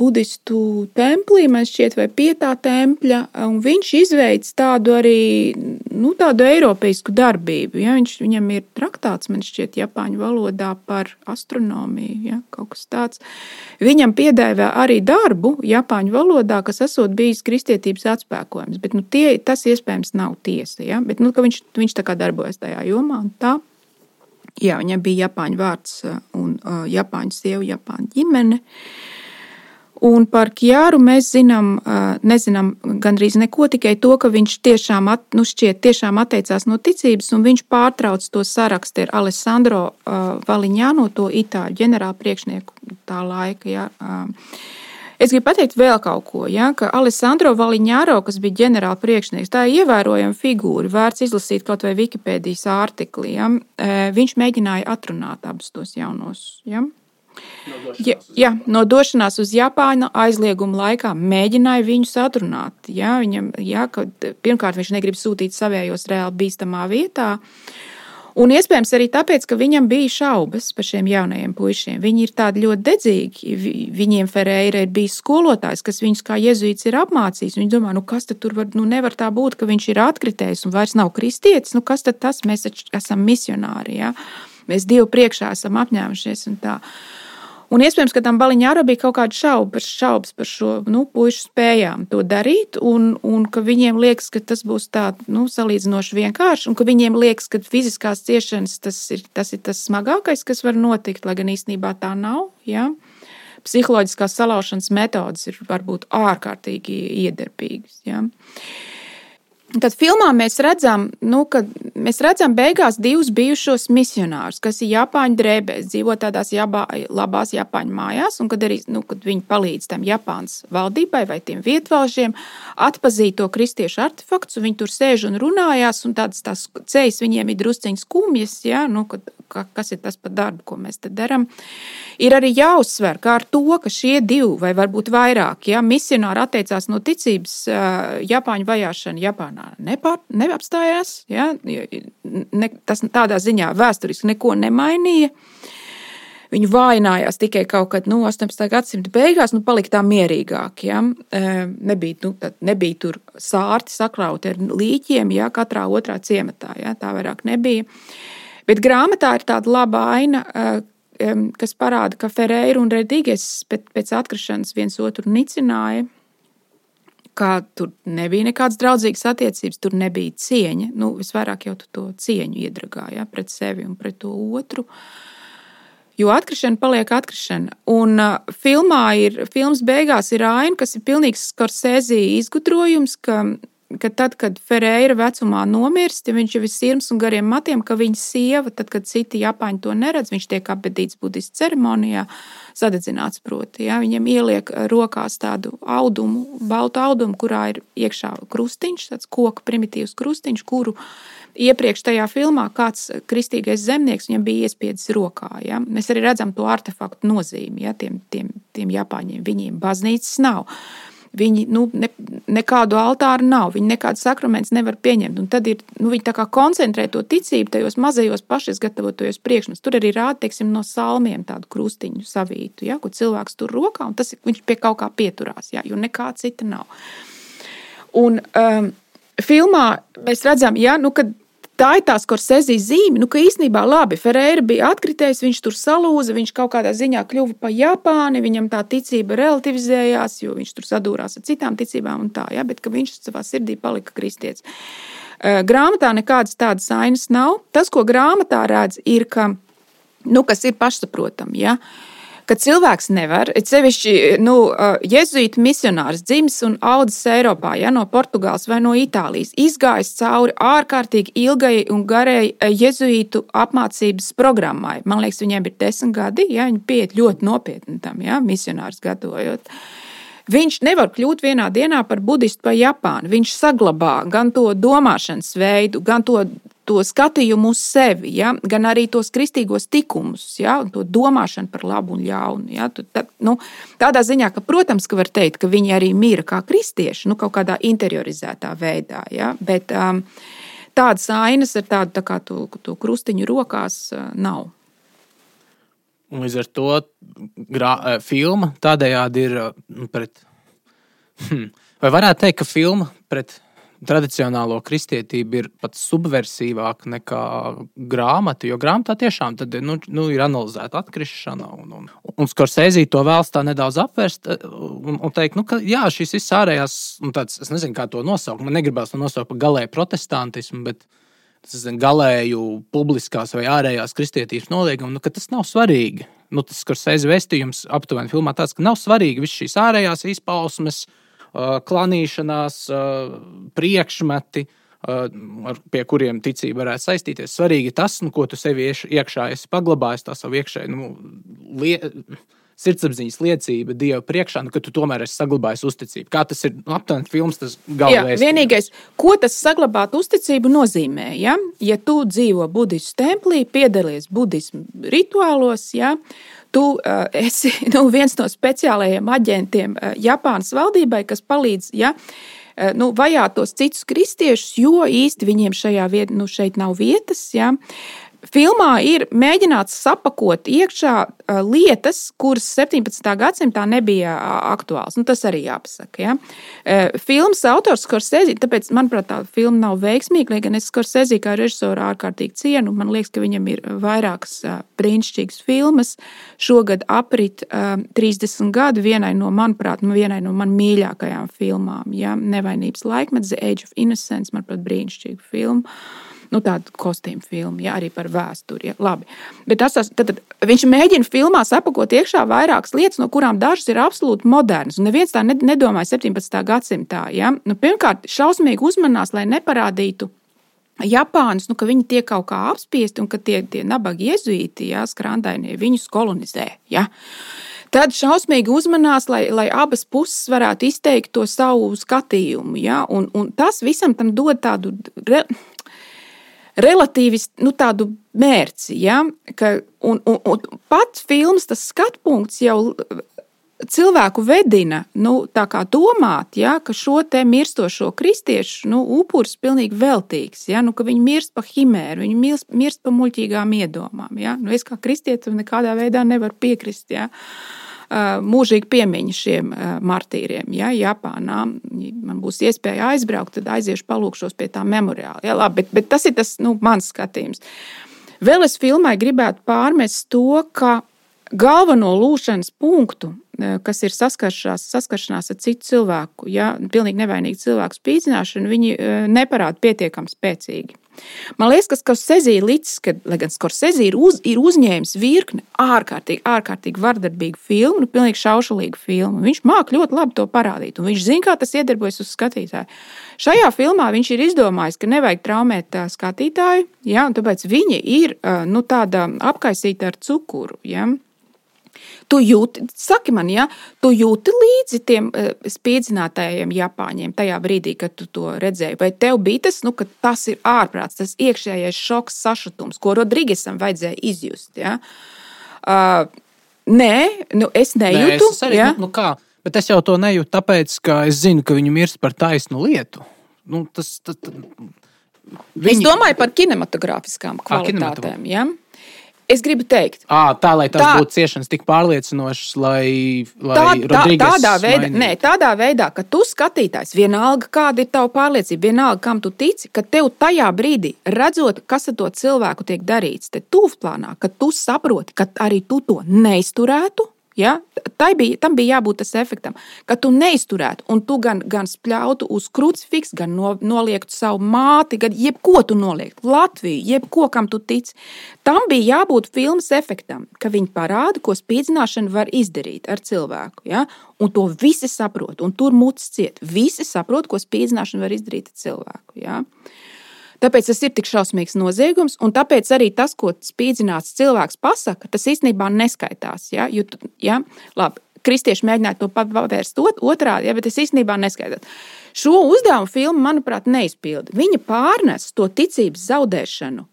budistu templī, man šķiet, vai pietā tempļa, un viņš izveids tādu arī, nu, tādu eiropeisku darbību. Ja? Viņš, viņam ir traktāts, man šķiet, Japāņu valodā par astronomiju, ja? kaut kas tāds. Viņam piedēvē arī darbu Japāņu valodā, kas esot bijis kristietības atspēkojums, bet, nu, tie, tas iespējams nav tiesa, ja? bet, nu, viņš, viņš tā kā darbojas tajā jomā un tā. Jā, viņam bija Japāņu vārds un uh, Japāņu sieva, Japāņu ģimene. Uh, Un par Kjāru mēs zinām, nezinām gandrīz neko, tikai to, ka viņš tiešām, at, nu šķiet, tiešām atteicās no ticības, un viņš pārtrauc to sarakstu ar Alessandro Valiņāno, to itāļu ģenerāla priekšnieku tā laika. Ja. Es gribu pateikt vēl kaut ko, ja, ka Alessandro Valiņāro, kas bija ģenerāla priekšnieks, tā ir ievērojama figūra, vērts izlasīt kaut vai Wikipēdijas ārtikli. Ja. Viņš mēģināja atrunāt abus tos jaunos. Ja. Ja, ja, no došanās uz Japānu aizlieguma laikā mēģināja viņu atrunāt. Ja, viņam, ja, pirmkārt, viņš negrib sūtīt savējos reāli bīstamā vietā. Un iespējams arī tāpēc, ka viņam bija šaubas par šiem jaunajiem puišiem. Viņi ir tādi ļoti dedzīgi. Viņiem Ferreira ir bijis skolotājs, kas viņus kā jezuīts ir apmācījis. Viņi domā, nu kas tur var, nu nevar tā būt, ka viņš ir atkritējis un vairs nav kristietis. Nu kas tad tas? Mēs esam misionāri. Ja? Mēs Dievu priekšā esam apņēmušies un tā. Un iespējams, ka tam baliņā arī bija kaut kāda šaubas, šaubas par šo nu, pušu spējām to darīt, un, un ka viņiem liekas, ka tas būs tā nu, salīdzinoši vienkārši, un ka viņiem liekas, ka fiziskās ciešanas tas ir tas, ir tas smagākais, kas var notikt, lai gan īstenībā tā nav. Ja? Psiholoģiskās salaušanas metodes ir varbūt ārkārtīgi iedarbīgas. Ja? Tad filmā mēs redzam, nu, ka mēs redzam beigās divus bijušos misionārus, kas ir Japāņu drēbēs, dzīvo tādās jabā, labās Japāņu mājās, un kad arī nu, kad viņi palīdz tam Japānas valdībai vai tiem vietvalžiem atpazīt to kristiešu artefaktus, un viņi tur sēž un runājās, un tādas tās ceļas viņiem ir drusciņas skumjas, ja, nu, kad, kas ir tas par darbu, ko mēs te darām. Ir arī jāuzsver, kā ar to, ka šie divi vai varbūt vairāk ja, misionāri atteicās no ticības Japāņu vajāšanu Japānā nepār, neapstājās. Ja? Ne, tas tādā ziņā vēsturiski neko nemainīja. Viņu vājinājās tikai kaut kad nu, 18. gadsimta beigās, nu, palika tā mierīgāk. Ja? Nebija, nu, nebija tur sārti sakrauti ar līķiem, ja katrā otrā ciematā. Ja? Tā vairāk nebija. Bet grāmatā ir tāda laba aina, kas parāda, ka Ferreira un Redīgais pēc atkrišanas viens otru nicināja kā tur nebija nekādas draudzīgas attiecības, tur nebija cieņa. Nu, visvairāk jau to cieņu iedragāji ja, pret sevi un pret to otru. Jo atkrišana paliek atkrišana. Un uh, filmā ir, filmas beigās ir aina, kas ir pilnīgs skorsēzija izgudrojums, ka ka tad, kad Ferreira vecumā nomirst, ja viņš jau ir sirds un gariem matiem, ka viņa sieva, tad, kad citi japāņi to neredz, viņš tiek apbedīts budistu ceremonijā, sadedzināts proti. Ja? Viņam ieliek rokās tādu audumu, baltu audumu, kurā ir iekšā krustiņš, tāds koka primitīvs krustiņš, kuru iepriekš tajā filmā kāds kristīgais zemnieks viņam bija iespiedzis rokā. Ja? Mēs arī redzam to artefaktu nozīmi ja? tiem, tiem, tiem japāņiem. Viņiem baznīcas nav. Viņi nu, ne, nekādu altāru nav, viņi nekādas sakramentus nevar pieņemt. Un tad ir, nu, viņi koncentrē to ticību tajos mazajos pašizgatavotajos priekšmetos. Tur arī rāda, teiksim, no salmiem tādu krustiņu savītu, ja, ko cilvēks tur rokā, un tas viņš pie kaut kā pieturās, ja, jo nekā cita nav. Un, um, filmā mēs redzam, ja, nu, kad tā ir tā skorsēzijas zīme, nu, ka īstenībā labi, Ferreira bija atkritējis, viņš tur salūza, viņš kaut kādā ziņā kļuva par Japāni, viņam tā ticība relativizējās, jo viņš tur sadūrās ar citām ticībām un tā, ja, bet ka viņš savā sirdī palika kristietis. Grāmatā nekādas tādas ainas nav. Tas, ko grāmatā redz, ir, ka, nu, kas ir pašsaprotami, ja, uh, ka cilvēks nevar, it sevišķi nu, jezuītu misionārs dzimis un audzis Eiropā, ja, no Portugāles vai no Itālijas, izgājis cauri ārkārtīgi ilgai un garai jezuītu apmācības programmai. Man liekas, viņiem ir desmit gadi, ja viņi pieiet ļoti nopietni tam, ja, misionārs gatavojot. Viņš nevar kļūt vienā dienā par budistu vai Japānu. Viņš saglabā gan to domāšanas veidu, gan to to skatījumu uz sevi, ja, gan arī tos kristīgos likumus, ja, to domāšanu par labu un ļaunu. Ja, tā, nu, tādā ziņā, ka, protams, ka var teikt, ka viņi arī mīra kā kristieši, nu, kaut kādā interiorizētā veidā. Ja, bet um, tādas ainas ar tādu tā kā to, to krustiņu rokās uh, nav. Un līdz ar to grā, uh, filma tādējādi ir uh, nu, pret. Hmm, vai varētu teikt, ka filma pret tradicionālo kristietību ir pat subversivāka nekā grāmata, jo grāmatā tiešām tad, nu, nu, ir analizēta atkrišana. Un, un, un Skorsēzī to vēlas tā nedaudz apvērst eh, un, un teikt, nu, ka jā, šis viss ārējās, tāds, es nezinu, kā to nosaukt, man negribās to nosaukt par galēju protestantismu, bet ir galēju publiskās vai ārējās kristietības noliegumu, nu, tas nav svarīgi. nu, tas Skorsēze vēstījums aptuveni filmā tāds, ka nav svarīgi visas šīs ārējās izpausmes, klanīšanās, priekšmeti, pie kuriem ticība varētu saistīties. Svarīgi tas, nu, ko tu sev iekšā esi paglabājis, tā savu iekšēju nu, lietu sirdsapziņas liecība Dieva priekšā, nu, ka tu tomēr esi saglabājis uzticību. Kā tas ir nu, aptuveni filmas, tas galvenais. Vienīgais, ko tas saglabāt uzticību nozīmē, ja, ja tu dzīvo budistu templī, piedalies budismu rituālos, ja, tu uh, esi *laughs* nu, viens no speciālajiem aģentiem uh, Japānas valdībai, kas palīdz. Ja, uh, nu, vajāt tos citus kristiešus, jo īsti viņiem šajā vietā, nu, nav vietas. Ja filmā ir mēģināts sapakot iekšā lietas, kuras 17. gadsimtā nebija aktuāls. Nu, tas arī jāpasaka. Ja? Filmas autors Skorsēzi, tāpēc, manuprāt, tā filma nav veiksmīga, lai gan es Skorsēzi kā režisoru ārkārtīgi cienu. Man liekas, ka viņam ir vairākas brīnišķīgas filmas. Šogad aprit 30 gadi vienai no, manuprāt, nu, vienai no man mīļākajām filmām. Ja? Nevainības laikmets, The Age of Innocence, manuprāt, brīnišķīga filma nu, tādu kostīmu filmu, ja, arī par vēsturi. Ja. Labi. Bet tas, tad, tad, viņš mēģina filmā sapakot iekšā vairākas lietas, no kurām dažas ir absolūti modernas. Un neviens tā nedomāja 17. gadsimtā. Ja. Nu, pirmkārt, šausmīgi uzmanās, lai neparādītu. Japāņus, nu, ka viņi tiek kaut kā apspiesti un ka tie, tie nabagi jezuīti, ja, skrandainie, viņus kolonizē. Ja. Tad šausmīgi uzmanās, lai, lai abas puses varētu izteikt to savu skatījumu. Ja? Un, un tas visam tam dod tādu re, relatīvi nu, tādu mērci. Ja? Ka, un, un, un pats filmas skatu punkts jau cilvēku vedina nu, domāt, ja, ka šo mirstošo kristiešu nu, upuris ir pilnīgi veltīgs. Ja, nu, viņi mirst pa himēru, viņi mirst, mirst pa muļķīgām iedomām. Ja. Nu, es kā kristietim nekādā veidā nevaru piekrist. Ja. Uh, mūžīgi piemiņa šiem martīriem. Ja, Japānā man būs iespēja aizbraukt, tad aiziešu palūkšos pie tā memoriāla. Ja, labi, bet, bet tas ir tas nu, mans skatījums. Vēl es filmai gribētu pārmest to, ka galveno lūšanas punktu, kas ir saskaršanās, saskaršanās ar citu cilvēku, ja pilnīgi nevainīgu cilvēku spīdzināšanu, viņi neparāda pietiekami spēcīgi. Man liekas, ka Skorsēzī ir līdzi, ka, lai gan Skorsēzī ir, uz, ir uzņēmis virkni ārkārtīgi, ārkārtīgi vardarbīgu filmu, nu, pilnīgi šaušalīgu filmu. Viņš māca ļoti labi to parādīt, un viņš zina, kā tas iedarbojas uz skatītāju. Šajā filmā viņš ir izdomājis, ka nevajag traumēt skatītāju, ja, un tāpēc viņi ir nu, tāda apkaisīta ar cukuru. Ja. Tu jūti, saki man, ja, tu jūti līdzi tiem uh, spīdzinātājiem, Japāņiem tajā brīdī, kad tu to redzēji. Vai tev bija tas, nu, ka tas ir ārprāts, tas iekšējais šoks, sašutums, ko Rodrīgesam vajadzēja izjust? Ja? Uh, nē, nu, es nejūtu. Nē, es arī, ja? nu, nu kā? Bet es jau to nejūtu, tāpēc, ka es zinu, ka viņi mirst par taisnu lietu. Nu, tas, tas, tas, viņi... Es domāju par kinematogrāfiskām kvalitātēm. À, ja? Es gribu teikt, à, tā lai tas tā, būtu ciešanas tik pārliecinošs, lai, lai tā, tā, tādā, veidā, nē, tādā veidā, ka tu skatītājs, vienalga kāda ir tava pārliecība, vienalga kam tu tici, ka tev tajā brīdī, redzot, kas ar to cilvēku tiek darīts, te tūvplānā, ka tu saproti, ka arī tu to neizturētu Ja? Bija, tam bija jābūt tas efektam, ka tu neizturētu, un tu gan, gan spļautu uz krucifiksu, gan no, noliektu savu māti, gan jebko tu noliektu, Latviju, jebko, kam tu tici. Tam bija jābūt filmas efektam, ka viņi parāda, ko spīdzināšana var izdarīt ar cilvēku. Ja? Un to visi saprot, un tur mutes ciet. Visi saprot, ko spīdzināšana var izdarīt ar cilvēku. Ja? Tāpēc tas ir tik šausmīgs noziegums, un tāpēc arī tas, ko spīdzināts cilvēks pasaka, tas īstenībā neskaitās. Ja? Jo, ja? Labi, kristieši mēģināja to pavērst otrādi, ja? bet tas īstenībā neskaitās. Šo uzdevumu filma, manuprāt, neizpilda. Viņa pārnes to ticības zaudēšanu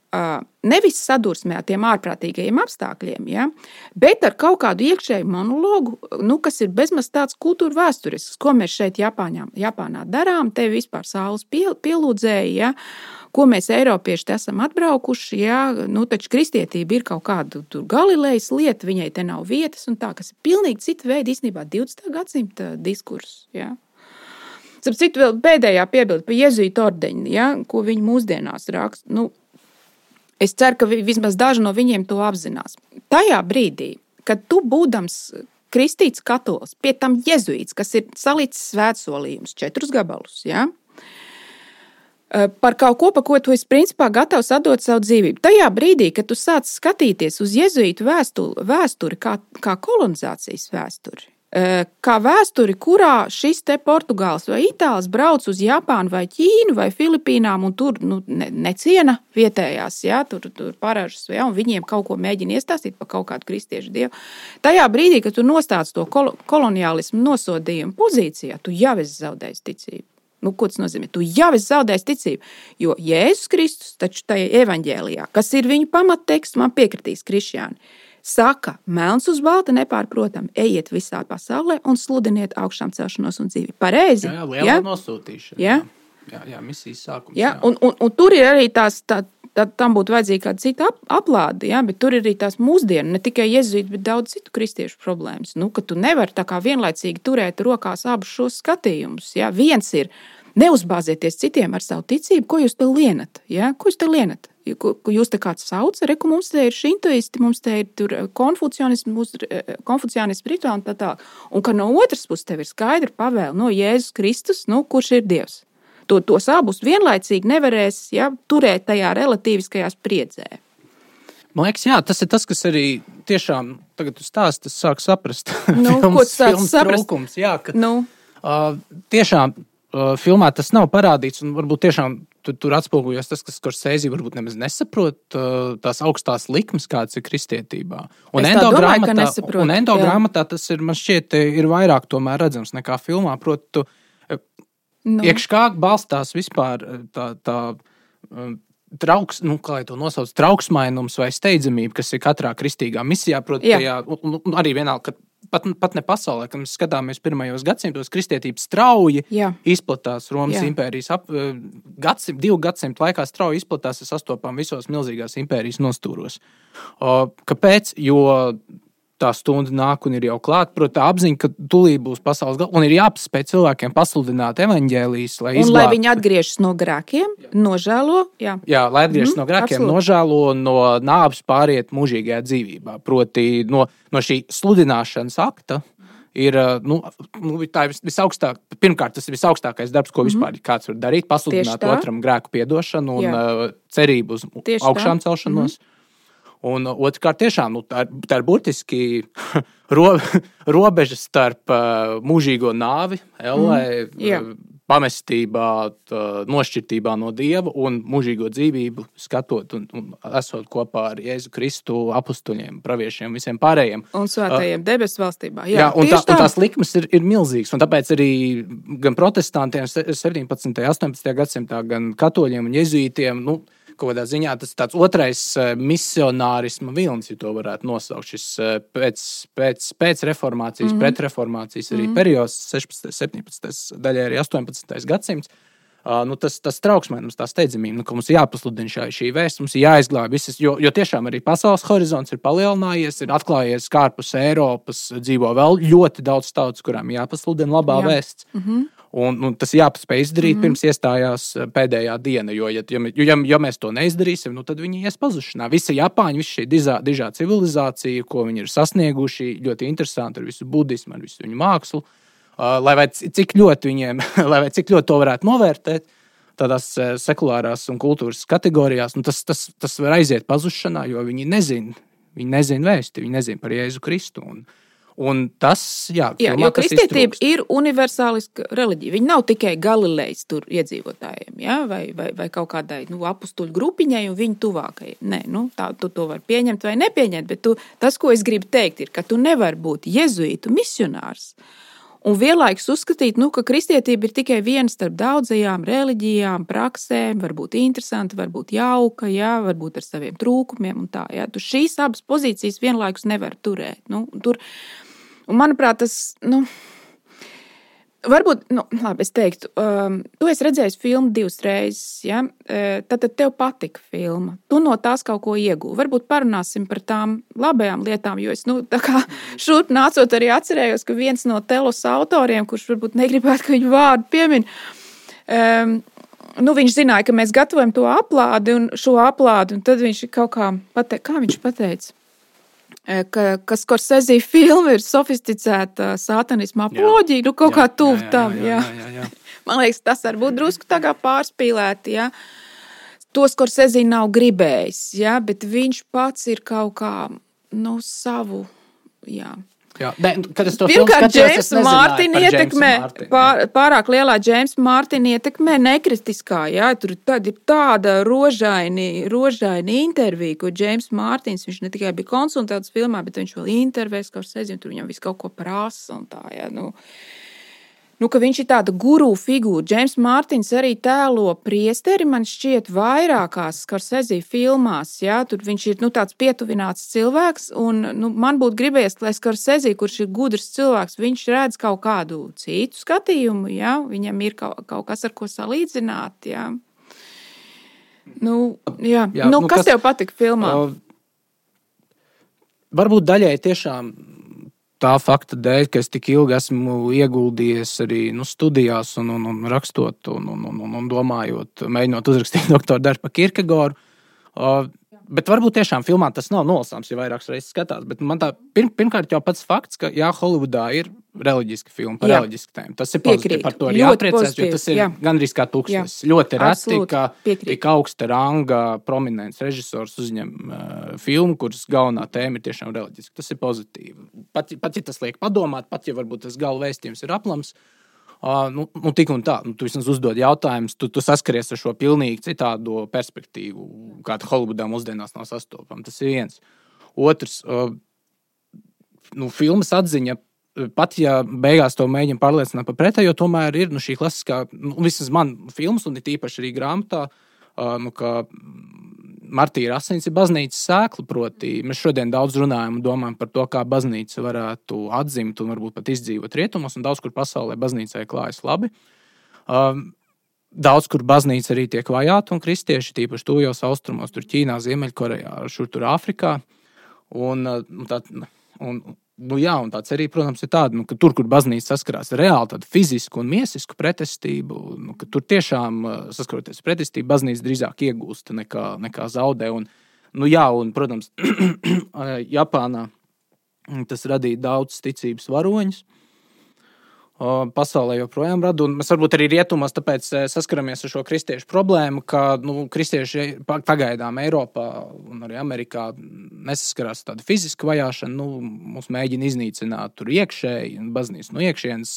nevis sadursmē ar tiem ārprātīgajiem apstākļiem, ja, bet ar kaut kādu iekšēju monologu, nu, kas ir bezmaz tāds kultūra vēsturisks, ko mēs šeit Japāņā, Japānā darām. Te vispār saules pielūdzēji. Ja, ko mēs Eiropieši esam atbraukuši. Jā, nu, taču kristietība ir kaut kāda Galilejas lieta, viņai te nav vietas, un tā, kas ir pilnīgi cita veida īstenībā 20. gadsimta diskurss. Starp citu, vēl pēdējā piebilde par jēzuītu ordeņu, ja, ko viņi mūsdienās raksta. Nu, es ceru, ka vismaz daži no viņiem to apzinās. Tajā brīdī, kad tu būdams kristīts katolis, pie tam jēzuīts, kas ir salicis svētsolījums, četrus gabalus. Ja? Par kaut ko, par ko tu esi principā gatavs atdot savu dzīvību. Tajā brīdī, kad tu sāc skatīties uz jēzuītu vēsturi, vēsturi kā, kā kolonizācijas vēsturi, kā vēsturi, kurā šis te portugāls vai itālis brauc uz Japānu vai Ķīnu vai Filipīnām un tur nu, ne, neciena vietējās, ja, tur, tur paražas, ja, un viņiem kaut ko mēģina iestāstīt par kaut kādu kristiešu dievu. Tajā brīdī, kad tu nostāc to kol koloniālismu nosodījumu pozīcijā, tu jau esi zaudējis ticību. Nu, ko tas nozīmē? Tu jau esi zaudējis ticību. Jo Jēzus Kristus taču tajā evaņģēlijā, kas ir viņa pamatteksts, man piekritīs Krišjāni, saka, melns uz balta nepārprotami, ejiet visā pasaulē un sludiniet augšām celšanos un dzīvi. Pareizi. Jā, jā, jā? nosūtīšana. Jā, jā, jā misijas sākums. Jā, jā. Un, un, un tur ir arī tās. Tā, Tad tam būtu vajadzīga kāda cita ap, aplāde, ja? bet tur ir arī tās mūsdienu, ne tikai jēzuītu, bet daudz citu kristiešu problēmas. Nu, ka tu nevari tā kā vienlaicīgi turēt rokās abus šos skatījumus. Ja? Viens ir neuzbāzieties citiem ar savu ticību, ko jūs te lienat. Ja? Ko jūs te lienat? Jūs te kāds sauc, reku mums te ir šintoisti, mums te ir konfucianisms, konfucianisms rituāli un tā tālāk. Un ka no otras puses tev ir skaidra pavēle no Jēzus Kristus, nu, kurš ir Dievs to, tos abus vienlaicīgi nevarēs ja, turēt tajā relativiskajā spriedzē. Man liekas, jā, tas ir tas, kas arī tiešām tagad stāsta, tas sāk saprast. *laughs* Nu, films, ko tas saprast? Jā, ka, nu. uh, tiešām uh, filmā tas nav parādīts, un varbūt tiešām tur, tur atspoguļojas tas, kas Scorsese varbūt nemaz nesaprot tās augstās likmes, kādas ir kristietībā. Un endo grāmatā, un endo grāmatā tas ir, man šķiet, ir vairāk tomēr redzams nekā filmā. Proti, Nu. Iekš kā balstās vispār eh, tā, tā um, trauks, nu, kā to nosauc, trauksmainums vai steidzamība, kas ir katrā kristīgā misijā. Protams, arī vienalga, ka pat, pat ne pasaulē, kad mēs skatāmies pirmajos gadsimtos, kristietība strauji Jā. izplatās Romas Jā. impērijas ap, eh, gadsimt, divu gadsimtu laikā strauji izplatās, sastopām visos milzīgās impērijas nostūros. O, kāpēc? Jo tā stunda nāk un ir jau klāta. Protams, tā apziņa, ka tūlīt būs pasaules gala un ir jāpaspēj cilvēkiem pasludināt evaņģēlīs. Lai, izglābt... lai viņi atgriežas no grēkiem, nožēlo. Jā, jā lai atgriežas mm, no grēkiem, absolūti. nožēlo no nāves pāriet mūžīgajā dzīvībā. Proti, no, no šī sludināšanas akta. Ir, nu, nu, tā ir visaugstāk, pirmkārt, tas ir visaugstākais darbs, ko mm -hmm. vispār kāds var darīt. Pasludināt otram grēku piedošanu un Jā. uh, cerību uz Tieši augšām tā. celšanos. Mm. Un otrkārt, tiešām nu, tā, tā ir burtiski *laughs* ro, robeža starp uh, mūžīgo nāvi, ellē, mm, yeah. pamestībā, tā, nošķirtībā no dieva un mūžīgo dzīvību, skatot un, un esot kopā ar Jēzu Kristu, apstuļiem, praviešiem, visiem pārējiem. Un svētajiem uh, debesu valstībā. Jā, jā un, tā, tā. un tās likmes ir, ir milzīgas. Tāpēc arī gan protestantiem 17. un 18. gadsimtā, gan katoļiem un jezuītiem. Nu, kaut kādā ziņā tas ir tāds otrais uh, misionārisma vilnis, ja to varētu nosaukt. Šis uh, pēc, pēc, pēc reformācijas, mm -hmm. pretreformācijas arī mm -hmm. periods, 16, 17, daļai arī 18. gadsimts. Uh, nu, tas, tas trauksmēnums, tā steidzamība, nu, ka mums ir jāpasludina šī, šī vēsts, mums ir jāizglābj visas, jo, jo tiešām arī pasaules horizonts ir palielinājies, ir atklājies, kā ārpus Eiropas dzīvo vēl ļoti daudz tautas, kurām jāpasludina labā Jā. vēsts. Mm -hmm. Un, un tas jāpaspēj izdarīt mm pirms iestājās eh, pēdējā diena. Jo, ja, ja, ja, ja mēs to neizdarīsim, nu, tad viņi ies pazušanā. Visa Japāņa, visa šī dižā, dižā civilizācija, ko viņi ir sasnieguši, ļoti interesanti ar visu budismu, ar visu viņu mākslu. Uh, lai cik ļoti viņiem, *laughs* lai cik ļoti to varētu novērtēt, tādās uh, sekulārās un kultūras kategorijās, nu, tas, tas, tas var aiziet pazušanā, jo viņi nezina, viņi nezina vēsti, viņi nezina par Jēzu Kristu. Un, uh, Un tas, jā, jā jo kristietība ir universāliska reliģija. Viņa nav tikai Galilejas iedzīvotājiem, ja? vai, vai, vai kaut kādai nu, apstuļu grupiņai un viņu tuvākajai. Nē, nu, tā, tu to vari pieņemt vai nepieņemt, bet tu, tas, ko es gribu teikt, ir, ka tu nevari būt jezuītu misionārs. Un vienlaikus uzskatīt, nu, ka kristietība ir tikai viena starp daudzajām reliģijām, praksēm, varbūt interesanta, varbūt jauka, jā, varbūt ar saviem trūkumiem. Tā, jā. Tu šīs abas pozīcijas vienlaikus nevar turēt. Nu, tur, Un, manuprāt, tas. Nu, Varbūt, nu, labi, es teiktu, um, tu esi redzējis filmu divas reizes. Ja? Uh, tad, tad tev patika filma. Tu no tās kaut ko iegūsi. Varbūt parunāsim par tām labajām lietām. Jo es nu, *laughs* šurp nācot arī atcerējos, ka viens no telos autoriem, kurš varbūt negribētu, ka viņu vārdu piemin, um, nu, viņš zināja, ka mēs gatavojam to aplādi un šo aplādi. Tad viņš kaut kā pateica, kā viņš pateica. Ka, kas Korsezī filma ir sofisticēta sātanisma apoloģija, nu kaut jā, kā tuvu tam. Jā, jā, jā, jā. *laughs* Man liekas, tas var būt drusku pārspīlēti. Ja? Tos Korsezī nav gribējis, ja? bet viņš pats ir kaut kā nu, savu. Jā. Jā, ne, es Pirmkārt, Džeims Mārtiņa ietekmē, pār, pārāk lielā Džeims Mārtiņa ietekmē nekritiskā, jā, tur tad ir tāda rožaini, rožaini intervija, ko Džeims Mārtiņš, viņš ne tikai bija konsultants filmā, bet viņš vēl intervēs, kā sezinu, tur viņam visu kaut ko prasa un tā, jā, nu. Uh, nu, ka viņš ir tāda guru figūra. Džeims Mārtiņš arī tēlo priesteri, man šķiet, vairākās Skarsezī filmās. Ja? Tur viņš ir nu, tāds pietuvināts cilvēks, un nu, man būtu gribējies, lai Skarsezī, kurš ir gudrs cilvēks, viņš redz kaut kādu citu skatījumu, ja? viņam ir kaut, kaut kas, ar ko salīdzināt. Ja? Nu, jā. Jā, nu, nu, kas, kas tev patika filmā? Uh, varbūt daļai tiešām tā fakta dēļ, ka es tik ilgi esmu ieguldījies arī nu, studijās, un, un, un rakstot, un, un, un, un domājot, mēģinot uzrakstīt *laughs* doktora darbu par Kirkegoru. Bet varbūt tiešām filmā tas nav nolasāms, ja vairākas reizes skatās. Bet man tā pirm, pirmkārt jau pats fakts, ka jā, Holivudā ir reliģiska filma par jā. reliģisku tēmu. Tas ir pozitīvi. Par to ir jāpriecājas, jo tas ir jā. gandrīz kā tūkstotis. Ļoti reti, ka tik augsta ranga prominents režisors uzņem uh, filmu, kuras galvenā tēma ir tiešām reliģiska. Tas ir pozitīvi. Pat, pat ja tas liek padomāt, pat ja varbūt tas galvenais vēstījums ir aplams. Uh, Uh, nu, nu, tik un tā, nu, tu vismaz uzdod jautājumus, tu, tu saskaries ar šo pilnīgi citādo perspektīvu, kāda Holivudā mūsdienās nav sastopama. Tas ir viens. Otrs, uh, nu, filmas atziņa. Pat ja beigās to mēģina pārliecināt par pretējo, tomēr ir nu, šī klasiskā, nu, vismaz man filmas, un it īpaši arī grāmatā, uh, nu, ka martīra asins ir baznīcas sēkla. Proti, mēs šodien daudz runājam un domājam par to, kā baznīca varētu atzimt un varbūt pat izdzīvot rietumos, un daudz kur pasaulē baznīcai klājas labi. Um, Daudz kur baznīca arī tiek vajāta, un kristieši, tīpaši tuvajos austrumos, tur Ķīnā, Ziemeļkorejā, šur tur Āfrikā. Un, un, tā, un, Nu, jā, un tā cerība, protams, ir tāda, nu, ka tur, kur baznīca saskarās ar reāli tādu fizisku un miesisku pretestību, nu, ka tur tiešām saskaroties ar pretestību, baznīca drīzāk iegūst nekā, nekā zaudē. Un, nu, jā, un, protams, *clears throat* Japānā tas radīja daudz ticības varoņus pasaulē joprojām rada. Un mēs varbūt arī rietumos tāpēc saskaramies ar šo kristiešu problēmu, ka nu, kristieši pagaidām Eiropā un arī Amerikā nesaskarās ar tādu fizisku vajāšanu. Nu, mums mēģina iznīcināt tur iekšēji, baznīcas no iekšienes.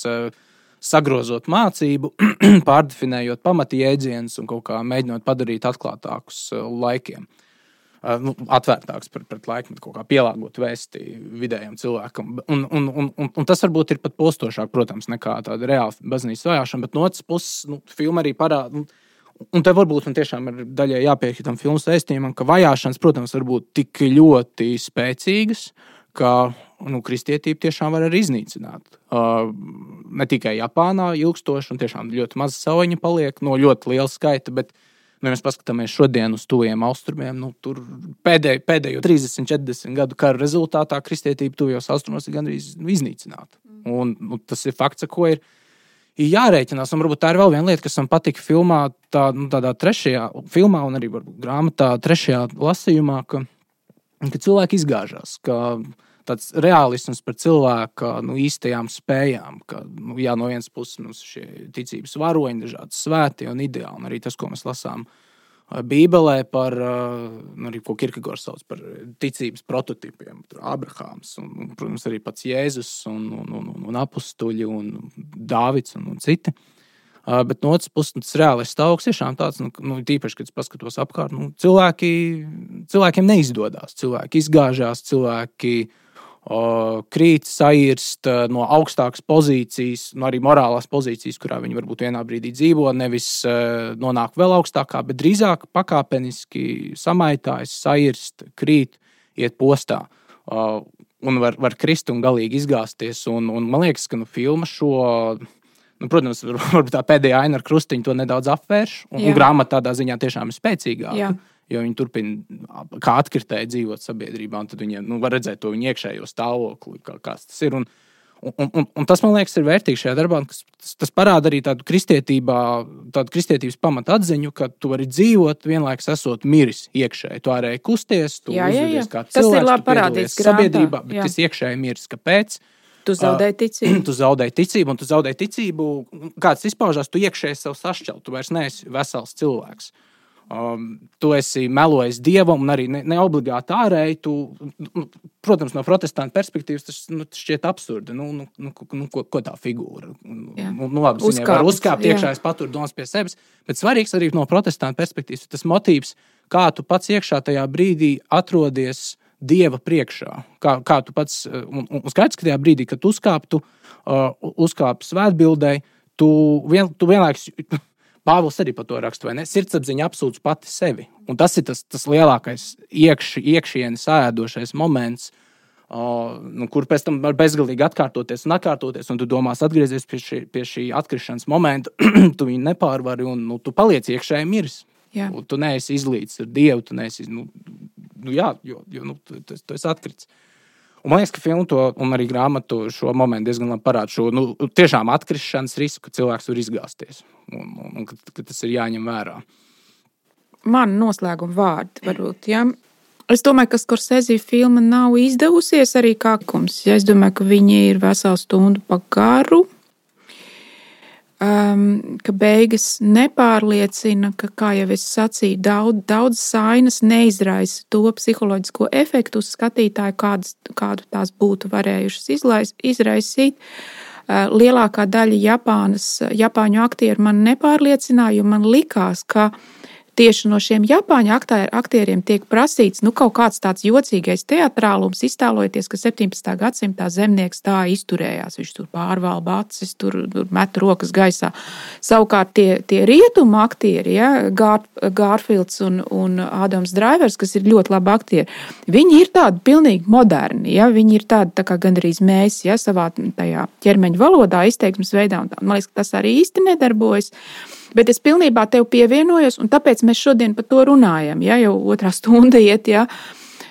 Sagrozot mācību, *clears throat* pārdefinējot pamatjēdzienus un kaut kā mēģinot padarīt atklātākus laikiem. Uh, nu, atvērtāks pret, pret laikmetu, kaut kā pielāgot vēsti vidējam cilvēkam. Un, un, un, un, un tas varbūt ir pat postošāk, protams, nekā tāda reāla baznīcas vajāšana, bet no otras puses, nu, filma arī parāda. Nu, Un te varbūt man tiešām ir daļai jāpiekrīt tam filmu saistījumam, ka vajāšanas, protams, var būt tik ļoti spēcīgas, ka nu, kristietība tiešām var arī iznīcināt. Uh, ne tikai Japānā ilgstoši, un tiešām ļoti maza sauņa paliek no ļoti liela skaita, bet uh, Nu, ja mēs paskatāmies šodien uz tuviem austrumiem, nu, tur pēdējo, pēdējo 30, 40 gadu kara rezultātā kristietība tuvajos austrumos ir gandrīz iznīcināta. Mm. Un, nu, tas ir fakts, ko ir, jārēķinās. Un varbūt tā ir vēl viena lieta, kas man patika filmā, tā, nu, tādā trešajā filmā, un arī varbūt, grāmatā, trešajā lasījumā, ka, ka cilvēki izgāžās. Ka, tāds realisms par cilvēka nu, īstajām spējām. Ka, nu, jā, no vienas puses mums ir šie ticības varoņi, dažādi svēti un ideāli, un arī tas, ko mēs lasām. Bībelē par, nu, arī, ko Kirkegors sauc par ticības prototipiem. Abrahāms, un, un, protams, arī pats Jēzus, un, un, un, un apstuļi, un Dāvids un, un citi. Uh, bet no otras puses, nu, tas reālais stāvoklis tiešām tāds, nu, nu, tīpaši, kad es paskatos apkārt, nu, cilvēki, cilvēkiem neizdodas. Cilvēki izgāžās, cilvēki uh, krīt, sairst no augstākas pozīcijas, no arī morālās pozīcijas, kurā viņi varbūt vienā brīdī dzīvo, nevis nonāk vēl augstākā, bet drīzāk pakāpeniski samaitājas, sairst, krīt, iet postā. Un var, var krist un galīgi izgāzties. Un, un man liekas, ka nu, filma šo Nu, protams, varbūt tā pēdējā aina ar krustiņu to nedaudz apvērš. Un, un grāmata tādā ziņā tiešām ir spēcīgāka. Jā jo viņi turpina kā atkritēji dzīvot sabiedrībā, un tad viņiem nu, var redzēt to viņu iekšējo stāvokli, kā, kāds tas ir. Un, Un, un, un tas, man liekas, ir vērtīgi šajā darbā. Tas, tas parāda arī tādu tādu kristietības pamatu atziņu, ka tu vari dzīvot, vienlaikus esot miris iekšēji. Tu ārēji kusties, tu jā, jā, jā. kā tas cilvēks, ir labi parādīts sabiedrībā, bet jā. tas iekšēji miris. Kāpēc? Tu zaudēji *clears throat* ticību. tu zaudēji ticību, un tu zaudēji ticību. Kāds izpaužās, tu iekšēji sev sašķelt. Tu vairs neesi vesels cilvēks. Uh, um, tu esi melojis dievam, un arī ne, ne obligāti ārēji. Tu, nu, protams, no protestantu perspektīvas tas nu, šķiet absurdi. Nu, nu, nu, nu, ko, ko tā figūra? Jā. Nu, nu, labi, Uzkāpt, var uzkāpt iekšā, es paturu domas pie sevis, bet svarīgs arī no protestantu perspektīvas tas motīvs, kā tu pats iekšā tajā brīdī atrodies. Dieva priekšā. Kā, kā tu pats, un, un skaidrs, ka tajā brīdī, kad uzkāptu, uh, uzkāpu svētbildē, tu, vien, tu vienlaikus Pāvils arī par to raksta, vai ne? Sirdsapziņa apsūdz pati sevi. Un tas ir tas, tas lielākais iekš, iekšienes ēdošais moments, uh, nu, kur pēc tam var bezgalīgi atkārtoties un atkārtoties. Un tu domās, atgriezies pie šī, pie šī atkrišanas momenta, *clears throat* tu viņu nepārvari un nu, tu paliec iekšēji miris. Tu neesi izlīdz ar Dievu, tu neesi, nu, nu jā, jo, jo nu, tu, tu, tu esi atkritis. Un man liekas, ka filma to, un arī grāmatu šo momentu diezgan labi parāda šo nu, tiešām atkrišanas risku, ka cilvēks var izgāzties un, un, un ka, ka tas ir jāņem vērā. Man noslēguma vārdi varbūt. Ja? Es domāju, ka Skorsēzī filma nav izdevusies arī kā kums. Ja? Es domāju, ka viņi ir veselu stundu pa garu um, ka beigas nepārliecina, ka, kā jau es sacīju, daudz, daudz sainas neizraisa to psiholoģisko efektu uz skatītāju, kādas, kādu tās būtu varējušas izlais, izraisīt. Uh, lielākā daļa Japānas, Japāņu aktieru man nepārliecināja, jo man likās, ka uh, tieši no šiem Japāņu aktieriem tiek prasīts nu, kaut kāds tāds jocīgais teātrālums, iztēlojoties, ka 17. gadsimtā zemnieks tā izturējās. Viņš tur pārvalda acis, tur, tur met rokas gaisā. Savukārt tie, tie rietumu aktieri, ja, Gār, Gārfilds un, un Ādams Drivers, kas ir ļoti labi aktieri, viņi ir tādi pilnīgi moderni. Ja, viņi ir tādi tā kā gandrīz mēs, ja savā tajā ķermeņa valodā, izteiksmes veidā. Man liekas, ka tas arī īsti nedarbojas. Bet es pilnībā tev pievienojos, un tāpēc mēs šodien par to runājam. Ja jau otrā stunda iet, ja.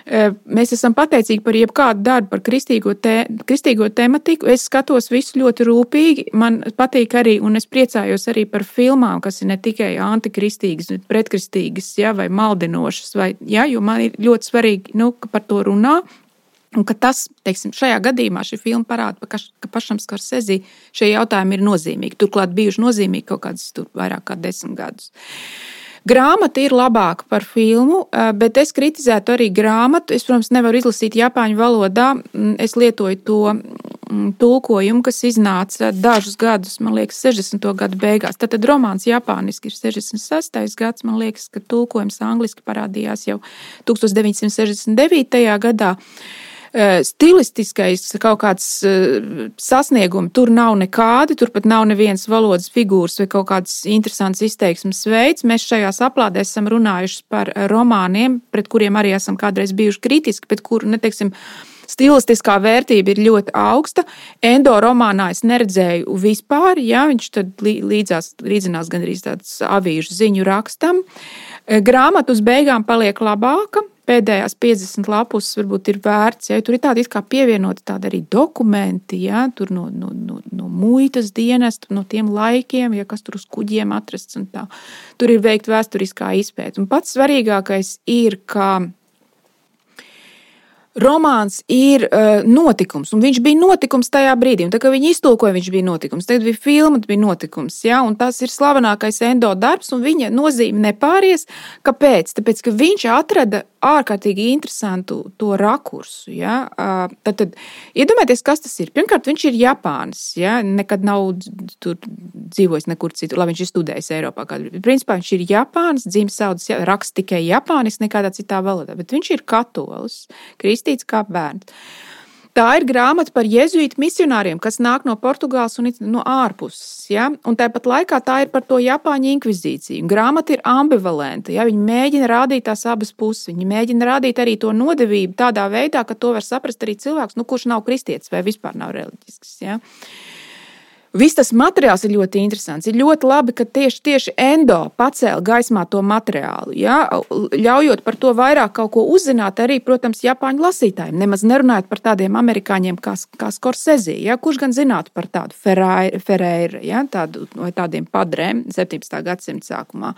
E, mēs esam pateicīgi par jebkādu darbu, par kristīgo, te, kristīgo tematiku. Es skatos visu ļoti rūpīgi. Man patīk arī, un es priecājos arī par filmām, kas ir ne tikai antikristīgas, bet pretkristīgas, ja, vai maldinošas. Vai, ja, jo man ir ļoti svarīgi, nu, ka par to runā. Un ka tas, teiksim, šajā gadījumā šī filma parāda, ka, pašam Skarsezī šie jautājumi ir nozīmīgi. Turklāt bijuši nozīmīgi kaut kādus vairāk kā desmit gadus. Grāmata ir labāka par filmu, eh, bet es kritizētu arī grāmatu. Es, protams, nevaru izlasīt japāņu valodā. Mm, es lietoju to mm, tulkojumu, kas iznāca dažus gadus, man liekas, 60. gadu beigās. Tad, tad romāns japāniski ir 66. gads. Man liekas, ka tulkojums angliski parādījās jau 1969. gadā. Eh, stilistiskais kaut kāds eh, sasniegums tur nav nekādi, turpat nav nevienas valodas figūras vai kaut kāds interesants izteiksmes veids. Mēs šajās aplādēs esam runājuši par romāniem, pret kuriem arī esam kādreiz bijuši kritiski, bet kuru, neteiksim, stilistiskā vērtība ir ļoti augsta. Endo romānā es neredzēju vispār, ja viņš tad līdzās, līdzinās gandrīz tāds avīžu ziņu rakstam. Eh, grāmata uz beigām paliek labāka, pēdējās 50 lapus varbūt ir vērts. Ja, tur ir tādi pievienoti tādi arī dokumenti, ja, tur no, no, no, no muitas dienesta, no tiem laikiem, ja, kas tur uz kuģiem atrasts. Tur ir veikta vēsturiskā izpēta. Un pats svarīgākais ir, ka romāns ir uh, notikums, un viņš bija notikums tajā brīdī. Un, tā kā viņi iztulkoja, viņš bija notikums. Tagad bija filma, bija notikums. Ja? Tas ir slavenākais endo darbs, un viņa nozīme nepāries. Kāpēc? Tāpēc, ka viņš atrada ārkārtīgi interesantu to rakursu. Ja? Uh, tad, tad iedomājieties, kas tas ir. Pirmkārt, viņš ir Japānis. Ja? Nekad nav dzīvojis nekur citur, lai viņš ir studējis Eiropā. Principā viņš ir Japānis, dzimis saudzes, ja? raksta tikai Japānis, nekādā citā valodā. Bet viņš ir katolis. Kristi kristīts kā bērns. Tā ir grāmata par jēzuītu misionāriem, kas nāk no Portugāles un no ārpuses. Ja? Un tāpat laikā tā ir par to Japāņu inkvizīciju. Grāmata ir ambivalenta. Ja? Viņi mēģina rādīt tās abas puses. Viņi mēģina rādīt arī to nodevību tādā veidā, ka to var saprast arī cilvēks, nu, kurš nav kristietis vai vispār nav reliģisks. Ja? Viss tas materiāls ir ļoti interesants. Ir ļoti labi, ka tieši, tieši endo pacēla gaismā to materiālu. Ja? Ļaujot par to vairāk kaut ko uzzināt, arī, protams, Japāņu lasītājiem. Nemaz nerunājot par tādiem amerikāņiem kā, kā Skorsezī. Ja? Kurš gan zinātu par tādu Ferreira ja? tādu, vai tādiem padrēm 17. gadsimta sākumā.